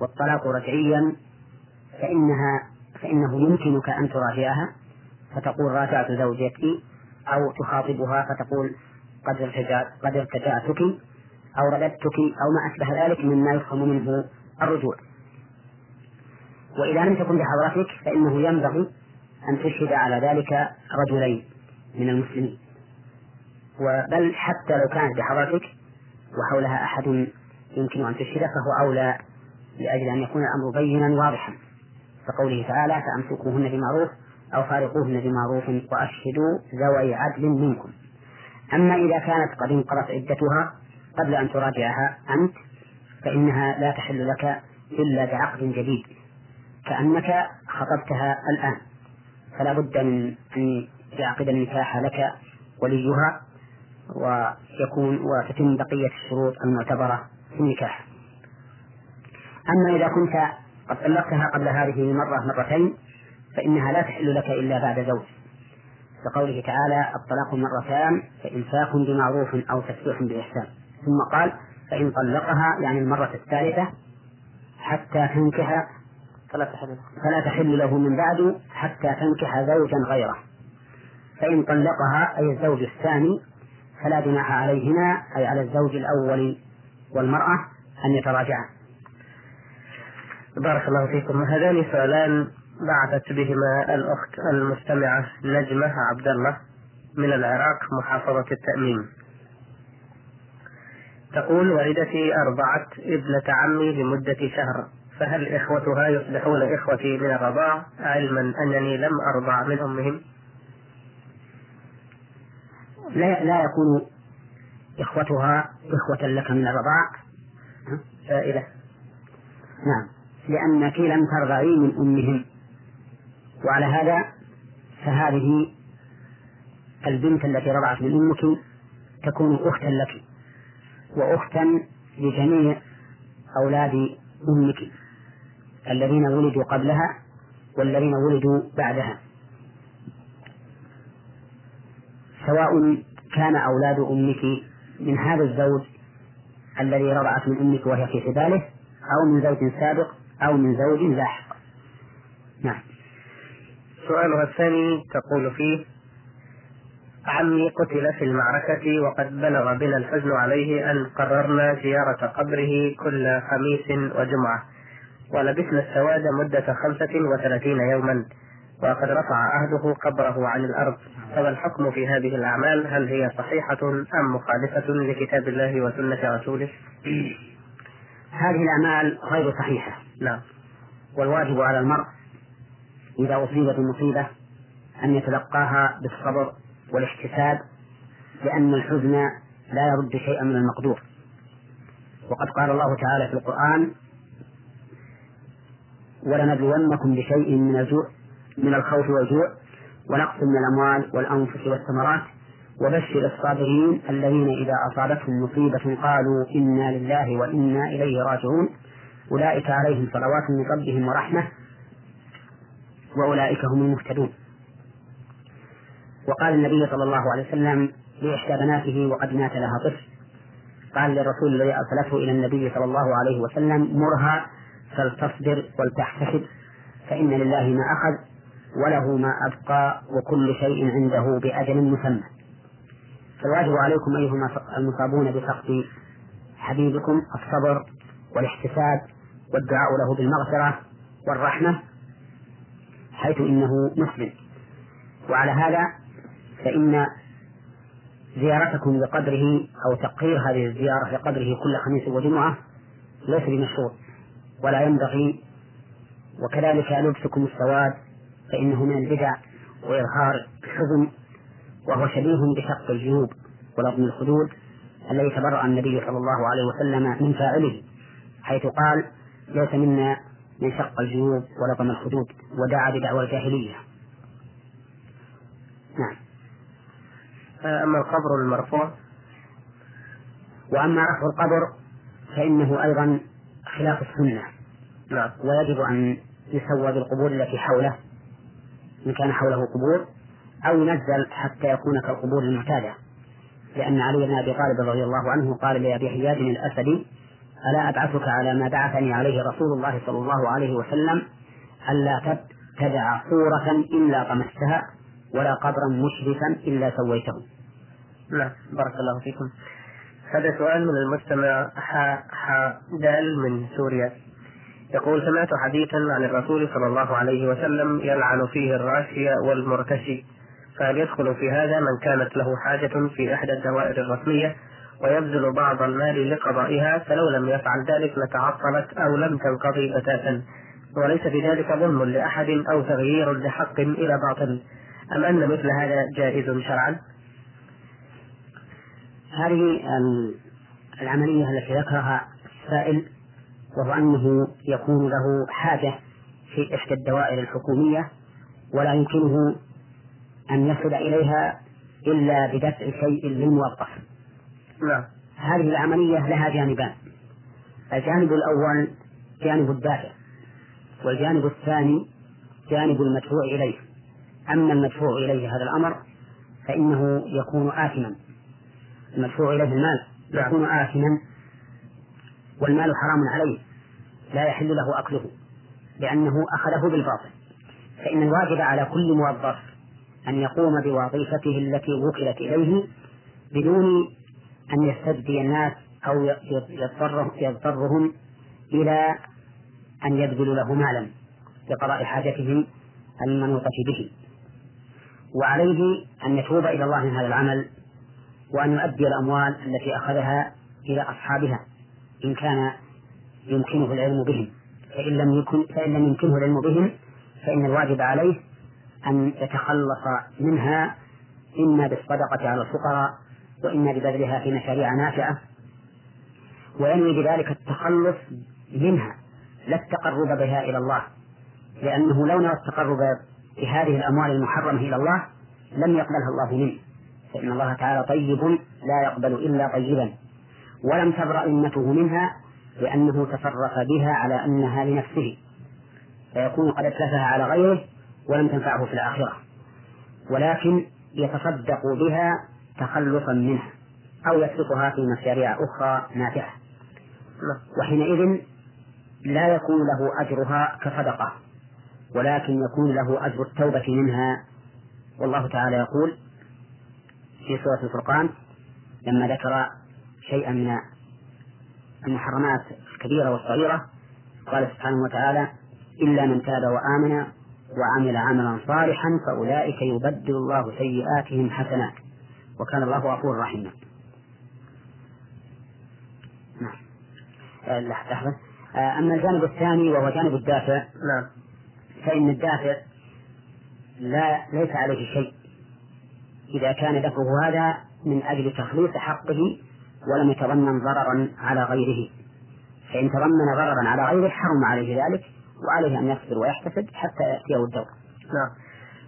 والطلاق رجعيا فإنها فإنه يمكنك أن تراجعها فتقول راجعت زوجتي أو تخاطبها فتقول قد ارتجعت قد ارتجعتك. أو رددتك أو ما أشبه ذلك مما يفهم منه الرجوع. وإذا لم تكن بحضرتك فإنه ينبغي أن تشهد على ذلك رجلين من المسلمين. بل حتى لو كانت بحضرتك وحولها أحد يمكن أن تشهد فهو أولى لأجل أن يكون الأمر بينا واضحا. كقوله تعالى فأمسكوهن بمعروف أو فارقوهن بمعروف وأشهدوا ذوي عدل منكم. أما إذا كانت قد انقضت عدتها قبل أن تراجعها أنت فإنها لا تحل لك إلا بعقد جديد كأنك خطبتها الآن. فلا بد أن يعقد النكاح لك وليها ويكون وتتم بقية الشروط المعتبرة في النكاح. أما إذا كنت قد طلقتها قبل هذه المرة مرتين فإنها لا تحل لك إلا بعد زوج. كقوله تعالى الطلاق مرتان فإمساك بمعروف أو تسريح بإحسان. ثم قال فإن طلقها يعني المرة الثالثة حتى تنكح فلا تحل فلا تحل له من بعد حتى تنكح زوجا غيره. فإن طلقها أي الزوج الثاني فلا جناح عليهما أي على الزوج الأول والمرأة أن يتراجعا. بارك الله فيكم. هذان سؤالان بعثت بهما الأخت المستمعة نجمة عبد الله من العراق محافظة التأمين. تقول والدتي أرضعت ابنة عمي لمدة شهر فهل إخوتها يصبحون إخوتي من الرضاع؟ علما أنني لم أرضع من أمهم. لا لا يكون إخوتها إخوة لك من الرضاع. سائلة نعم. لأنك لم ترضعي من أمهم. وعلى هذا فهذه البنت التي رضعت من أمك تكون أختا لك. وأختا لجميع أولاد أمك الذين ولدوا قبلها والذين ولدوا بعدها. سواء كان أولاد أمك من هذا الزوج الذي رضعت من أمك وهي في حباله أو من زوج سابق أو من زوج لاحق. نعم. سؤالها الثاني تقول فيه عمي قتل في المعركة وقد بلغ بنا الحزن عليه أن قررنا زيارة قبره كل خميس وجمعة ولبسنا السواد مدة خمسة وثلاثين يوما وقد رفع أهله قبره عن الأرض. فما الحكم في هذه الأعمال؟ هل هي صحيحة أم مخالفة لكتاب الله وسنة رسوله؟ هذه الأعمال غير صحيحة. نعم. والواجب على المرء إذا أصيب بمصيبة أن يتلقاها بالصبر والاحتساب لأن الحزن لا يرد شيئا من المقدور. وقد قال الله تعالى في القرآن ولنبلونكم بشيء من الجوع من الخوف والجوع ونقص من الأموال والأنفس والثمرات وبشر الصابرين الذين إذا أصابتهم مصيبة قالوا إنا لله وإنا إليه راجعون. أولئك عليهم صلوات من ربهم ورحمة وأولئك هم المهتدون. وقال النبي صلى الله عليه وسلم لإحدى بناته وقد مات لها طفل. قال للرسول الذي أرسلته إلى النبي صلى الله عليه وسلم مرها فلتصبر ولتحتسب فإن لله ما أخذ وله ما أبقى وكل شيء عنده بأجل مسمى. فالواجب عليكم أيها المصابون بفقد حبيبكم الصبر والاحتساب والدعاء له بالمغفرة والرحمة حيث إنه مسلم. وعلى هذا فإن زيارتكم بقدره أو تقرير هذه الزيارة بقدره كل خميس وجمعة ليس بمشروع ولا ينبغي وكذلك لبسكم السواد فإنه من البدع وإظهار الحزن وهو شبيه بشق الجيوب ولطم الخدود الذي تبرأ النبي صلى الله عليه وسلم من فاعله حيث قال ليس منا من شق الجيوب ولطم الخدود ودعا بدعوى الجاهلية. نعم. أما القبر المرفوع وأما رفع القبر فإنه أيضا خلاف السنة. نعم. ويجب أن يسوى بالقبور التي حوله إن كان حوله قبور أو ينزل حتى يكون كالقبور المعتادة. لأن علي بن أبي طالب رضي الله عنه قال لأبي حياد الأسدي ألا أبعثك على ما بعثني عليه رسول الله صلى الله عليه وسلم ألا تدع صورة إلا طمستها ولا قبرا مشرفا إلا سويته. نعم بارك الله فيكم. هذا سؤال من المستمع ح... ح... دال من سوريا. يقول سمعت حديثا عن الرسول صلى الله عليه وسلم يلعن فيه الراشي والمرتشي. فهل يدخل في هذا من كانت له حاجة في إحدى الدوائر الرسمية ويبذل بعض المال لقضائها؟ فلو لم يفعل ذلك لتعطلت أو لم تنقضي بتاتا. وليس في ذلك ظلم لأحد أو تغيير لحق إلى باطل. أم أن مثل هذا جائز شرعا؟ هذه العملية التي ذكرها السائل وهو أنه يكون له حاجة في إحدى الدوائر الحكومية ولا يمكنه أن يصل إليها إلا بدفع شيء للموظف. نعم. هذه العملية لها جانبان. الجانب الأول جانب الدافع والجانب الثاني جانب المدفوع إليه. أما المدفوع إليه هذا الأمر فإنه يكون آثما. المدفوع إليه المال نعم. يكون آثما والمال حرام عليه لا يحل له أكله لأنه أخذه بالباطل فإن الواجب على كل موظف أن يقوم بوظيفته التي وكلت إليه بدون أن يستبدي الناس أو يضطرهم إلى أن يبذلوا له مالا لقضاء حاجتهم المنوطة به وعليه أن يتوب إلى الله من هذا العمل وأن يؤدي الأموال التي أخذها إلى أصحابها إن كان يمكنه العلم بهم. فإن لم يكن فإن لم يمكنه العلم بهم فإن الواجب عليه أن يتخلص منها إما بالصدقة على الفقراء وإما ببذلها في مشاريع نافعة. وينوي بذلك التخلص منها لا التقرب بها إلى الله لأنه لو نوى التقرب بهذه الأموال المحرمة إلى الله لم يقبلها الله منه. فإن الله تعالى طيب لا يقبل إلا طيبا. ولم تبرأ ذمته منها لأنه تصرف بها على أنها لنفسه. فيكون قد أتلفها على غيره ولم تنفعه في الآخرة. ولكن يتصدق بها تخلصا منها أو يسلكها في مشاريع أخرى نافعة وحينئذ لا يكون له أجرها كصدقة ولكن يكون له أجر التوبة منها. والله تعالى يقول في سورة الفرقان لما ذكر شيئا من المحرمات الكبيرة والصغيرة قال سبحانه وتعالى إلا من تاب وآمن وعمل عملا صالحا فأولئك يبدل الله سيئاتهم حسنات وكان الله غفورا رحيما نعم. آه، لحظة. آه، أما الجانب الثاني وهو جانب الدافع نعم. فإن الدافع لا ليس عليه شيء. إذا كان دفعه هذا من أجل تخليص حقه ولم يتضمن ضررا على غيره. فإن تضمن ضررا على غيره حرم عليه ذلك وعليه أن يصبر ويحتسب حتى يأتيه الدور. نعم.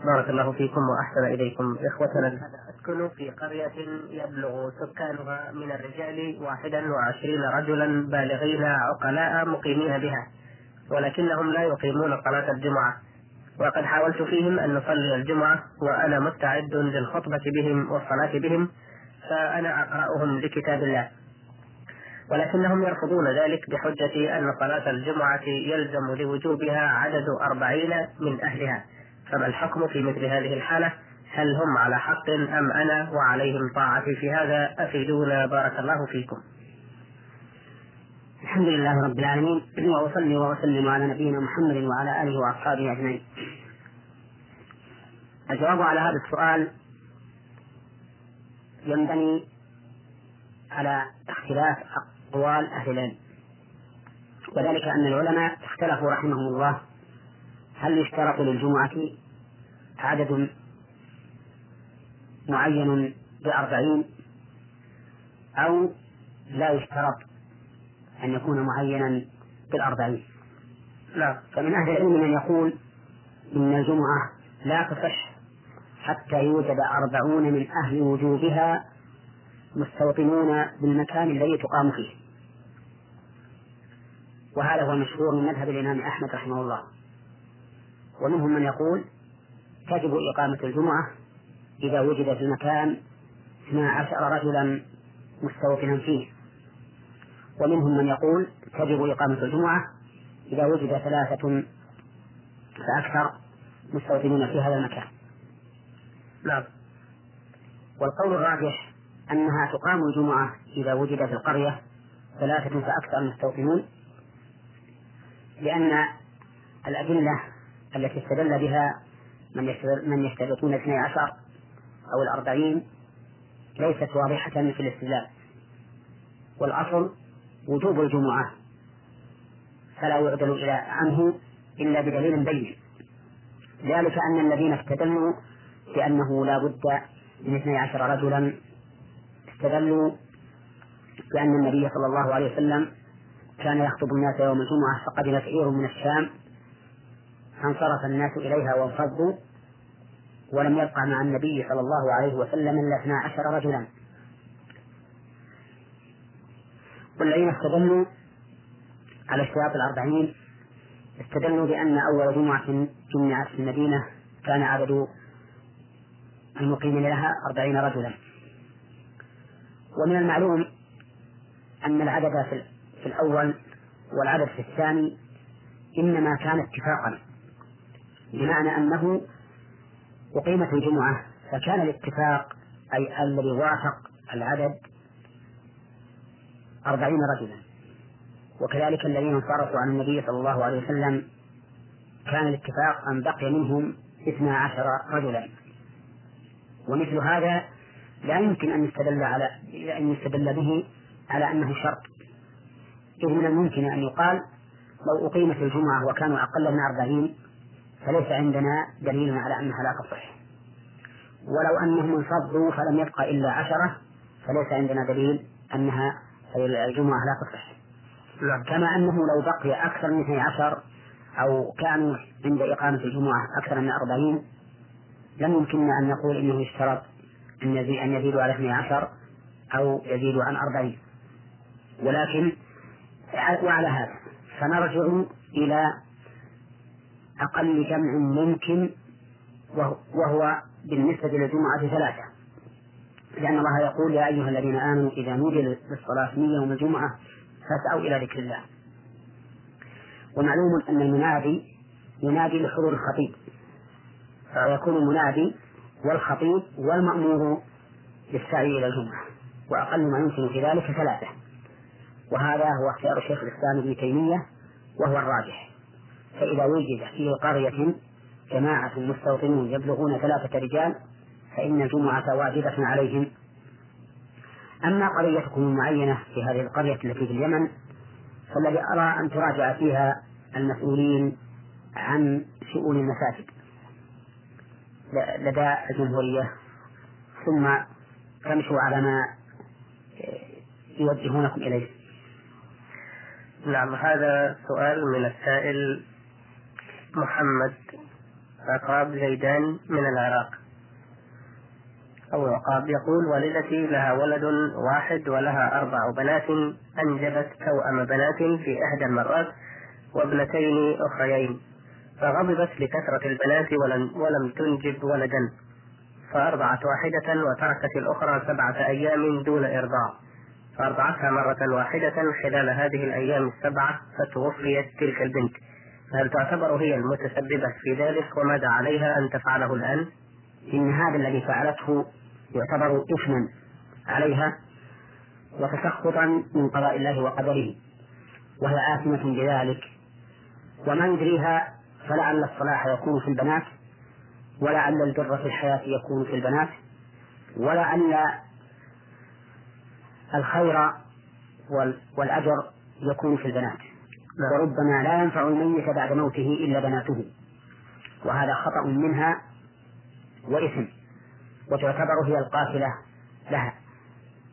بارك الله فيكم وأحسن إليكم. إخوتنا أسكن في قرية يبلغ سكانها من الرجال واحدا وعشرين رجلا بالغين عقلاء مقيمين بها ولكنهم لا يقيمون صلاة الجمعة. وقد حاولت فيهم أن نصلي الجمعة وأنا مستعد للخطبة بهم والصلاة بهم فأنا أقرأهم لكتاب الله. ولكنهم يرفضون ذلك بحجة أن صلاة الجمعة يلزم لوجوبها عدد أربعين من أهلها. فما الحكم في مثل هذه الحالة؟ هل هم على حق أم أنا وعليهم طاعتي في هذا؟ أفيدونا بارك الله فيكم. الحمد لله رب العالمين وأصلي وأسلم على نبينا محمد وعلى آله وأصحابه أجمعين. الجواب على هذا السؤال ينبني على اختلاف أقوال أهل العلم. وذلك أن العلماء اختلفوا رحمهم الله. هل يشترط للجمعة عدد معين بأربعين أو لا يشترط؟ أن يكون معينا بالأربعين لا. فمن أهل العلم من يقول إن الجمعة لا تصح حتى يوجد أربعون من أهل وجوبها مستوطنون بالمكان الذي تقام فيه. وهذا هو المشهور من مذهب الإمام أحمد رحمه الله. ومنهم من يقول تجب إقامة الجمعة إذا وجد في المكان اثنا عشر رجلا مستوطنا فيه. ومنهم من يقول تجب إقامة الجمعة إذا وجد ثلاثة فأكثر مستوطنون في هذا المكان. نعم. والقول الراجح أنها تقام الجمعة إذا وجد في القرية ثلاثة فأكثر مستوطنون لأن الأدلة التي استدل بها من من يشترطون اثني عشر أو الأربعين ليست واضحة في الاستدلال. والأصل وجوب الجمعة. فلا يعدل إلى عنه إلا بدليل بين. ذلك أن الذين استدلوا بأنه لا بد من اثني عشر رجلا استدلوا بأن النبي صلى الله عليه وسلم كان يخطب الناس يوم الجمعة فقدم فئير من الشام. فانصرف الناس إليها وانفضوا ولم يبقى مع النبي صلى الله عليه وسلم إلا اثنا عشر رجلا. والذين استدلوا على اشتراط الأربعين استدلوا بأن أول جمعة جمعت في المدينة كان عدد المقيمين لها أربعين رجلا. ومن المعلوم أن العدد في الأول والعدد في الثاني إنما كان اتفاقا بمعنى أنه أقيمت الجمعة فكان الاتفاق أي الذي وافق العدد أربعين رجلا. وكذلك الذين انصرفوا عن النبي صلى الله عليه وسلم كان الاتفاق أن بقي منهم اثنا عشر رجلا. ومثل هذا لا يمكن أن يستدل على أن يستدل به على أنه شرط. إذ من الممكن أن يقال لو أقيمت الجمعة وكانوا أقل من أربعين فليس عندنا دليل على أنها لا تصح. ولو أنهم انفضوا فلم يبقى إلا عشرة فليس عندنا دليل أنها الجمعة لا تصح. نعم. كما أنه لو بقي أكثر من اثني عشر أو كانوا عند إقامة الجمعة أكثر من أربعين لم يمكننا أن نقول إنه يشترط أن أن يزيدوا على اثني عشر أو يزيدوا عن أربعين. ولكن وعلى هذا فنرجع إلى أقل جمع ممكن وهو بالنسبة للجمعة ثلاثة. لأن الله يقول يا أيها الذين آمنوا إذا نودي للصلاة من يوم الجمعة فاسعوا إلى ذكر الله. ومعلوم أن المنادي ينادي لحضور الخطيب. فيكون المنادي والخطيب والمأمور للسعي إلى الجمعة وأقل ما يمكن في ذلك ثلاثة. وهذا هو اختيار شيخ الإسلام ابن تيمية وهو الراجح. فإذا وجد في قرية جماعة مستوطنون يبلغون ثلاثة رجال فإن الجمعة واجبة عليهم. أما قريتكم المعينة في هذه القرية التي في اليمن فالذي أرى أن تراجع فيها المسؤولين عن شؤون المساجد. لدى الجمهورية. ثم تمشوا على ما يوجهونكم إليه. نعم هذا سؤال من السائل محمد عقاب زيدان من العراق. أو عقاب يقول والدتي لها ولد واحد ولها أربع بنات أنجبت توأم بنات في إحدى المرات وابنتين أخريين فغضبت لكثرة البنات ولم, ولم تنجب ولدا فأرضعت واحدة وتركت الأخرى سبعة أيام دون إرضاع فأرضعتها مرة واحدة خلال هذه الأيام السبعة فتوفيت تلك البنت فهل تعتبر هي المتسببة في ذلك وماذا عليها أن تفعله الآن؟ إن هذا الذي فعلته يعتبر إثما عليها وتسخطا من قضاء الله وقدره وهي آثمة بذلك وما يدريها فلعل الصلاح يكون في البنات ولعل البر في الحياة يكون في البنات ولعل الخير والأجر يكون في البنات نعم. وربما لا ينفع الميت بعد موته إلا بناته وهذا خطأ منها وإثم وتعتبر هي القاتلة لها.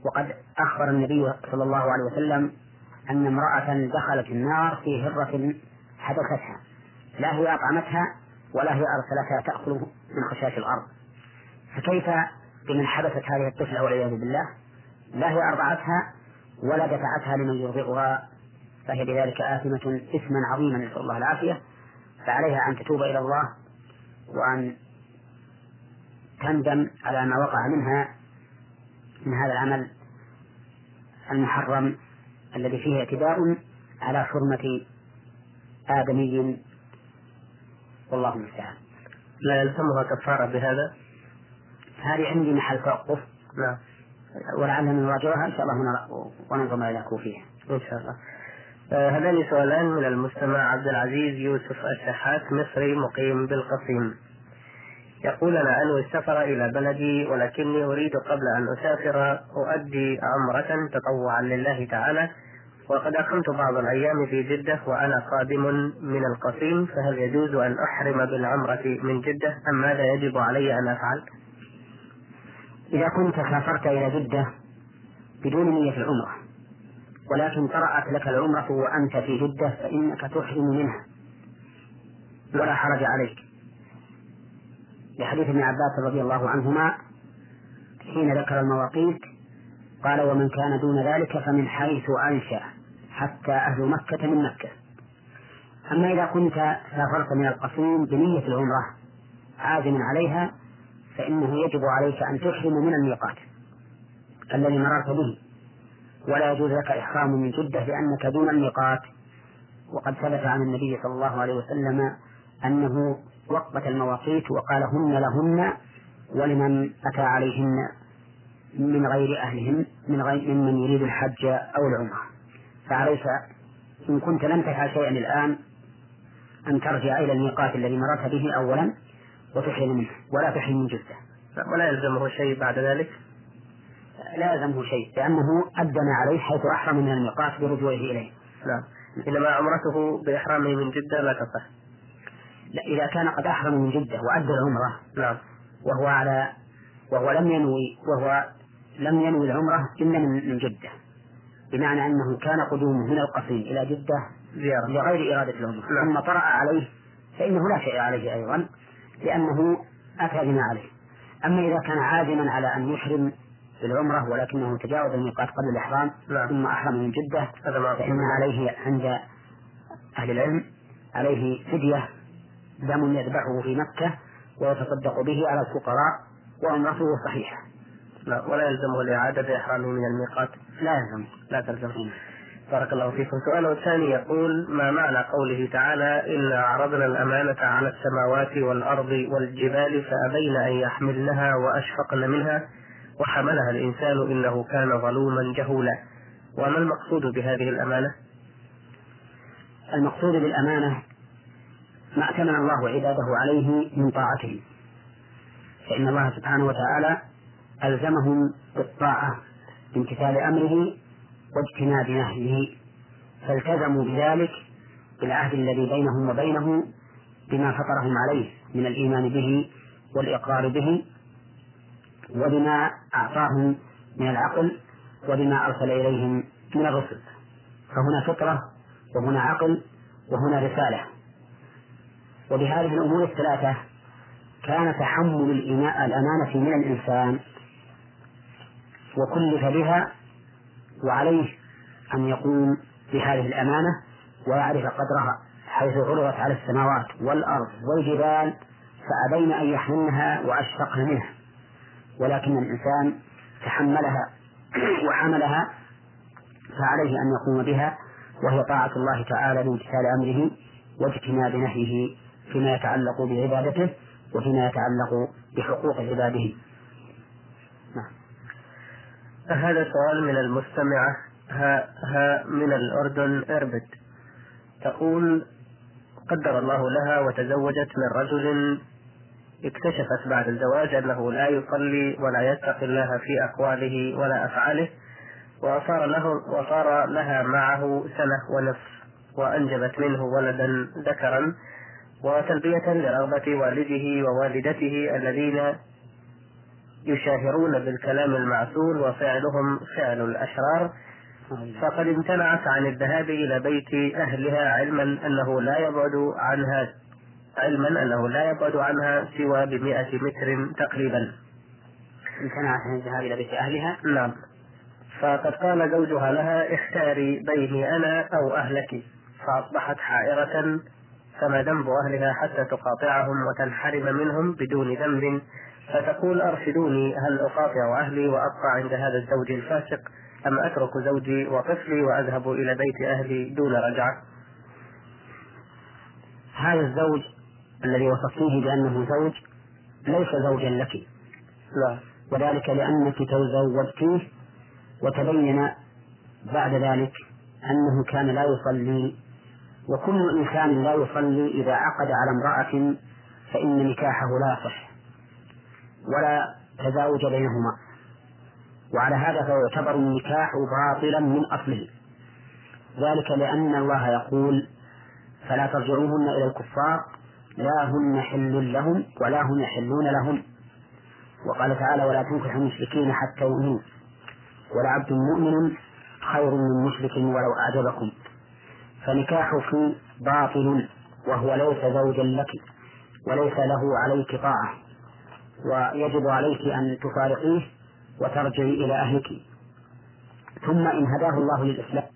وقد أخبر النبي صلى الله عليه وسلم أن امرأة دخلت النار في هرة حدثتها. لا هي أطعمتها ولا هي أرسلتها تأكل من خشاش الأرض. فكيف بمن حبست هذه الطفلة والعياذ بالله؟ لا هي أرضعتها ولا دفعتها لمن يرضعها. فهي بذلك آثمة إثما عظيما نسأل الله العافية. فعليها أن تتوب إلى الله وأن تندم على ما وقع منها من هذا العمل المحرم الذي فيه اعتداء على حرمة آدمي. والله المستعان. لا يلزمها كفارة بهذا؟ هذه عندي محل توقف. نعم. ولعلنا نراجعها إن شاء الله وننظر ما يكون فيها. إن شاء الله. آه هذان سؤالان من المستمع عبد العزيز يوسف الشحات مصري مقيم بالقصيم. يقول أنا أنوي السفر إلى بلدي ولكني أريد قبل أن أسافر أؤدي عمرة تطوعا لله تعالى. وقد أقمت بعض الأيام في جدة وأنا قادم من القصيم فهل يجوز أن أحرم بالعمرة من جدة؟ أم ماذا يجب علي أن أفعل؟ إذا كنت سافرت إلى جدة بدون نية العمرة ولكن طرأت لك العمرة وأنت في جدة فإنك تحرم منها. ولا حرج عليك. لحديث ابن عباس رضي الله عنهما حين ذكر المواقيت قال ومن كان دون ذلك فمن حيث أنشأ حتى أهل مكة من مكة. أما إذا كنت سافرت من القصيم بنية العمرة عازم عليها فإنه يجب عليك أن تحرم من الميقات الذي مررت به ولا يجوز لك إحرام من جدة لأنك دون الميقات. وقد ثبت عن النبي صلى الله عليه وسلم أنه وقت المواقيت وقال هن لهن ولمن أتى عليهن من غير أهلهم من غير ممن يريد الحج أو العمرة. فعليك إن كنت لم تفعل شيئا الآن أن ترجع إلى الميقات الذي مررت به أولا وتحرم منه ولا تحرم من جدة ولا يلزمه شيء بعد ذلك؟ لا يلزمه شيء لأنه أدى ما عليه حيث أحرم من الميقات برجوعه إليه. نعم. إنما عمرته بإحرامه من جدة لا تصح لا إذا كان قد أحرم من جدة وأدى العمرة نعم. وهو على وهو لم ينوي وهو لم ينوي العمرة إلا من جدة. بمعنى أنه كان قدومه من القصيم إلى جدة زيارة. لغير إرادة العمرة. نعم. ثم طرأ عليه فإنه لا شيء عليه أيضا لأنه أتى بما عليه. أما إذا كان عازما على أن يحرم بالعمرة ولكنه تجاوز الميقات قبل الإحرام نعم. ثم أحرم من جدة فإن عليه عند أهل العلم عليه فدية دم يذبحه في مكة ويتصدق به على الفقراء وعمرته صحيحة. لا ولا يلزمه الإعادة إحرامه من الميقات. لا يلزم. لا تلزم. بارك الله فيكم. سؤاله الثاني يقول ما معنى قوله تعالى إنا عرضنا الأمانة على السماوات والأرض والجبال فأبين أن يحملنها وأشفقن منها وحملها الإنسان إنه كان ظلوما جهولا. وما المقصود بهذه الأمانة؟ المقصود بالأمانة ما أتمن الله عباده عليه من طاعته فإن الله سبحانه وتعالى ألزمهم بالطاعة بامتثال أمره واجتناب نهيه فالتزموا بذلك بالعهد الذي بينهم وبينه بما فطرهم عليه من الإيمان به والإقرار به وبما أعطاهم من العقل وبما أرسل إليهم من الرسل. فهنا فطرة وهنا عقل وهنا رسالة. وبهذه الأمور الثلاثة كان تحمل الأمانة من الإنسان وكلف بها وعليه أن يقوم بهذه الأمانة ويعرف قدرها حيث عرضت على السماوات والأرض والجبال فأبين أن يحملنها وأشفقن منها. ولكن الإنسان تحملها <clears throat> وحملها فعليه أن يقوم بها وهي طاعة الله تعالى بامتثال أمره واجتناب نهيه فيما يتعلق بعبادته وفيما يتعلق بحقوق عباده. نعم. هذا سؤال من المستمعة. ها, ها من الأردن إربد. تقول قدر الله لها وتزوجت من رجل اكتشفت بعد الزواج أنه لا يصلي ولا يتقي الله في أقواله ولا أفعاله وصار له وصار لها معه سنة ونصف وأنجبت منه ولدا ذكرا. وتلبية لرغبة والده ووالدته الذين يشاهرون بالكلام المعسول وفعلهم فعل الأشرار. فقد امتنعت عن الذهاب إلى بيت أهلها علما أنه لا يبعد عنها علما أنه لا يبعد عنها سوى بمئة متر تقريبا. امتنعت عن الذهاب إلى بيت أهلها؟ نعم. فقد قال زوجها لها اختاري بيني أنا أو أهلك. فأصبحت حائرة فما ذنب أهلها حتى تقاطعهم وتنحرم منهم بدون ذنب. فتقول أرشدوني هل أقاطع أهلي وأبقى عند هذا الزوج الفاسق؟ أم أترك زوجي وطفلي وأذهب إلى بيت أهلي دون رجعة؟ هذا الزوج الذي وصفتيه بأنه زوج ليس زوجا لك. لا وذلك لأنك تزوجتيه وتبين بعد ذلك أنه كان لا يصلي وكل إنسان لا يصلي إذا عقد على امرأة فإن نكاحه لا يصح ولا تزاوج بينهما. وعلى هذا فهو يعتبر النكاح باطلا من أصله. ذلك لأن الله يقول فلا ترجعوهن إلى الكفار لا هن حل لهم ولا هم يحلون لهم. وقال تعالى ولا تنكحوا المشركين حتى يؤمنوا. ولعبد مؤمن خير من مشرك ولو أعجبكم. فنكاحك باطل وهو ليس زوجا لك وليس له عليك طاعة ويجب عليك أن تفارقيه وترجعي إلى أهلك. ثم إن هداه الله للإسلام.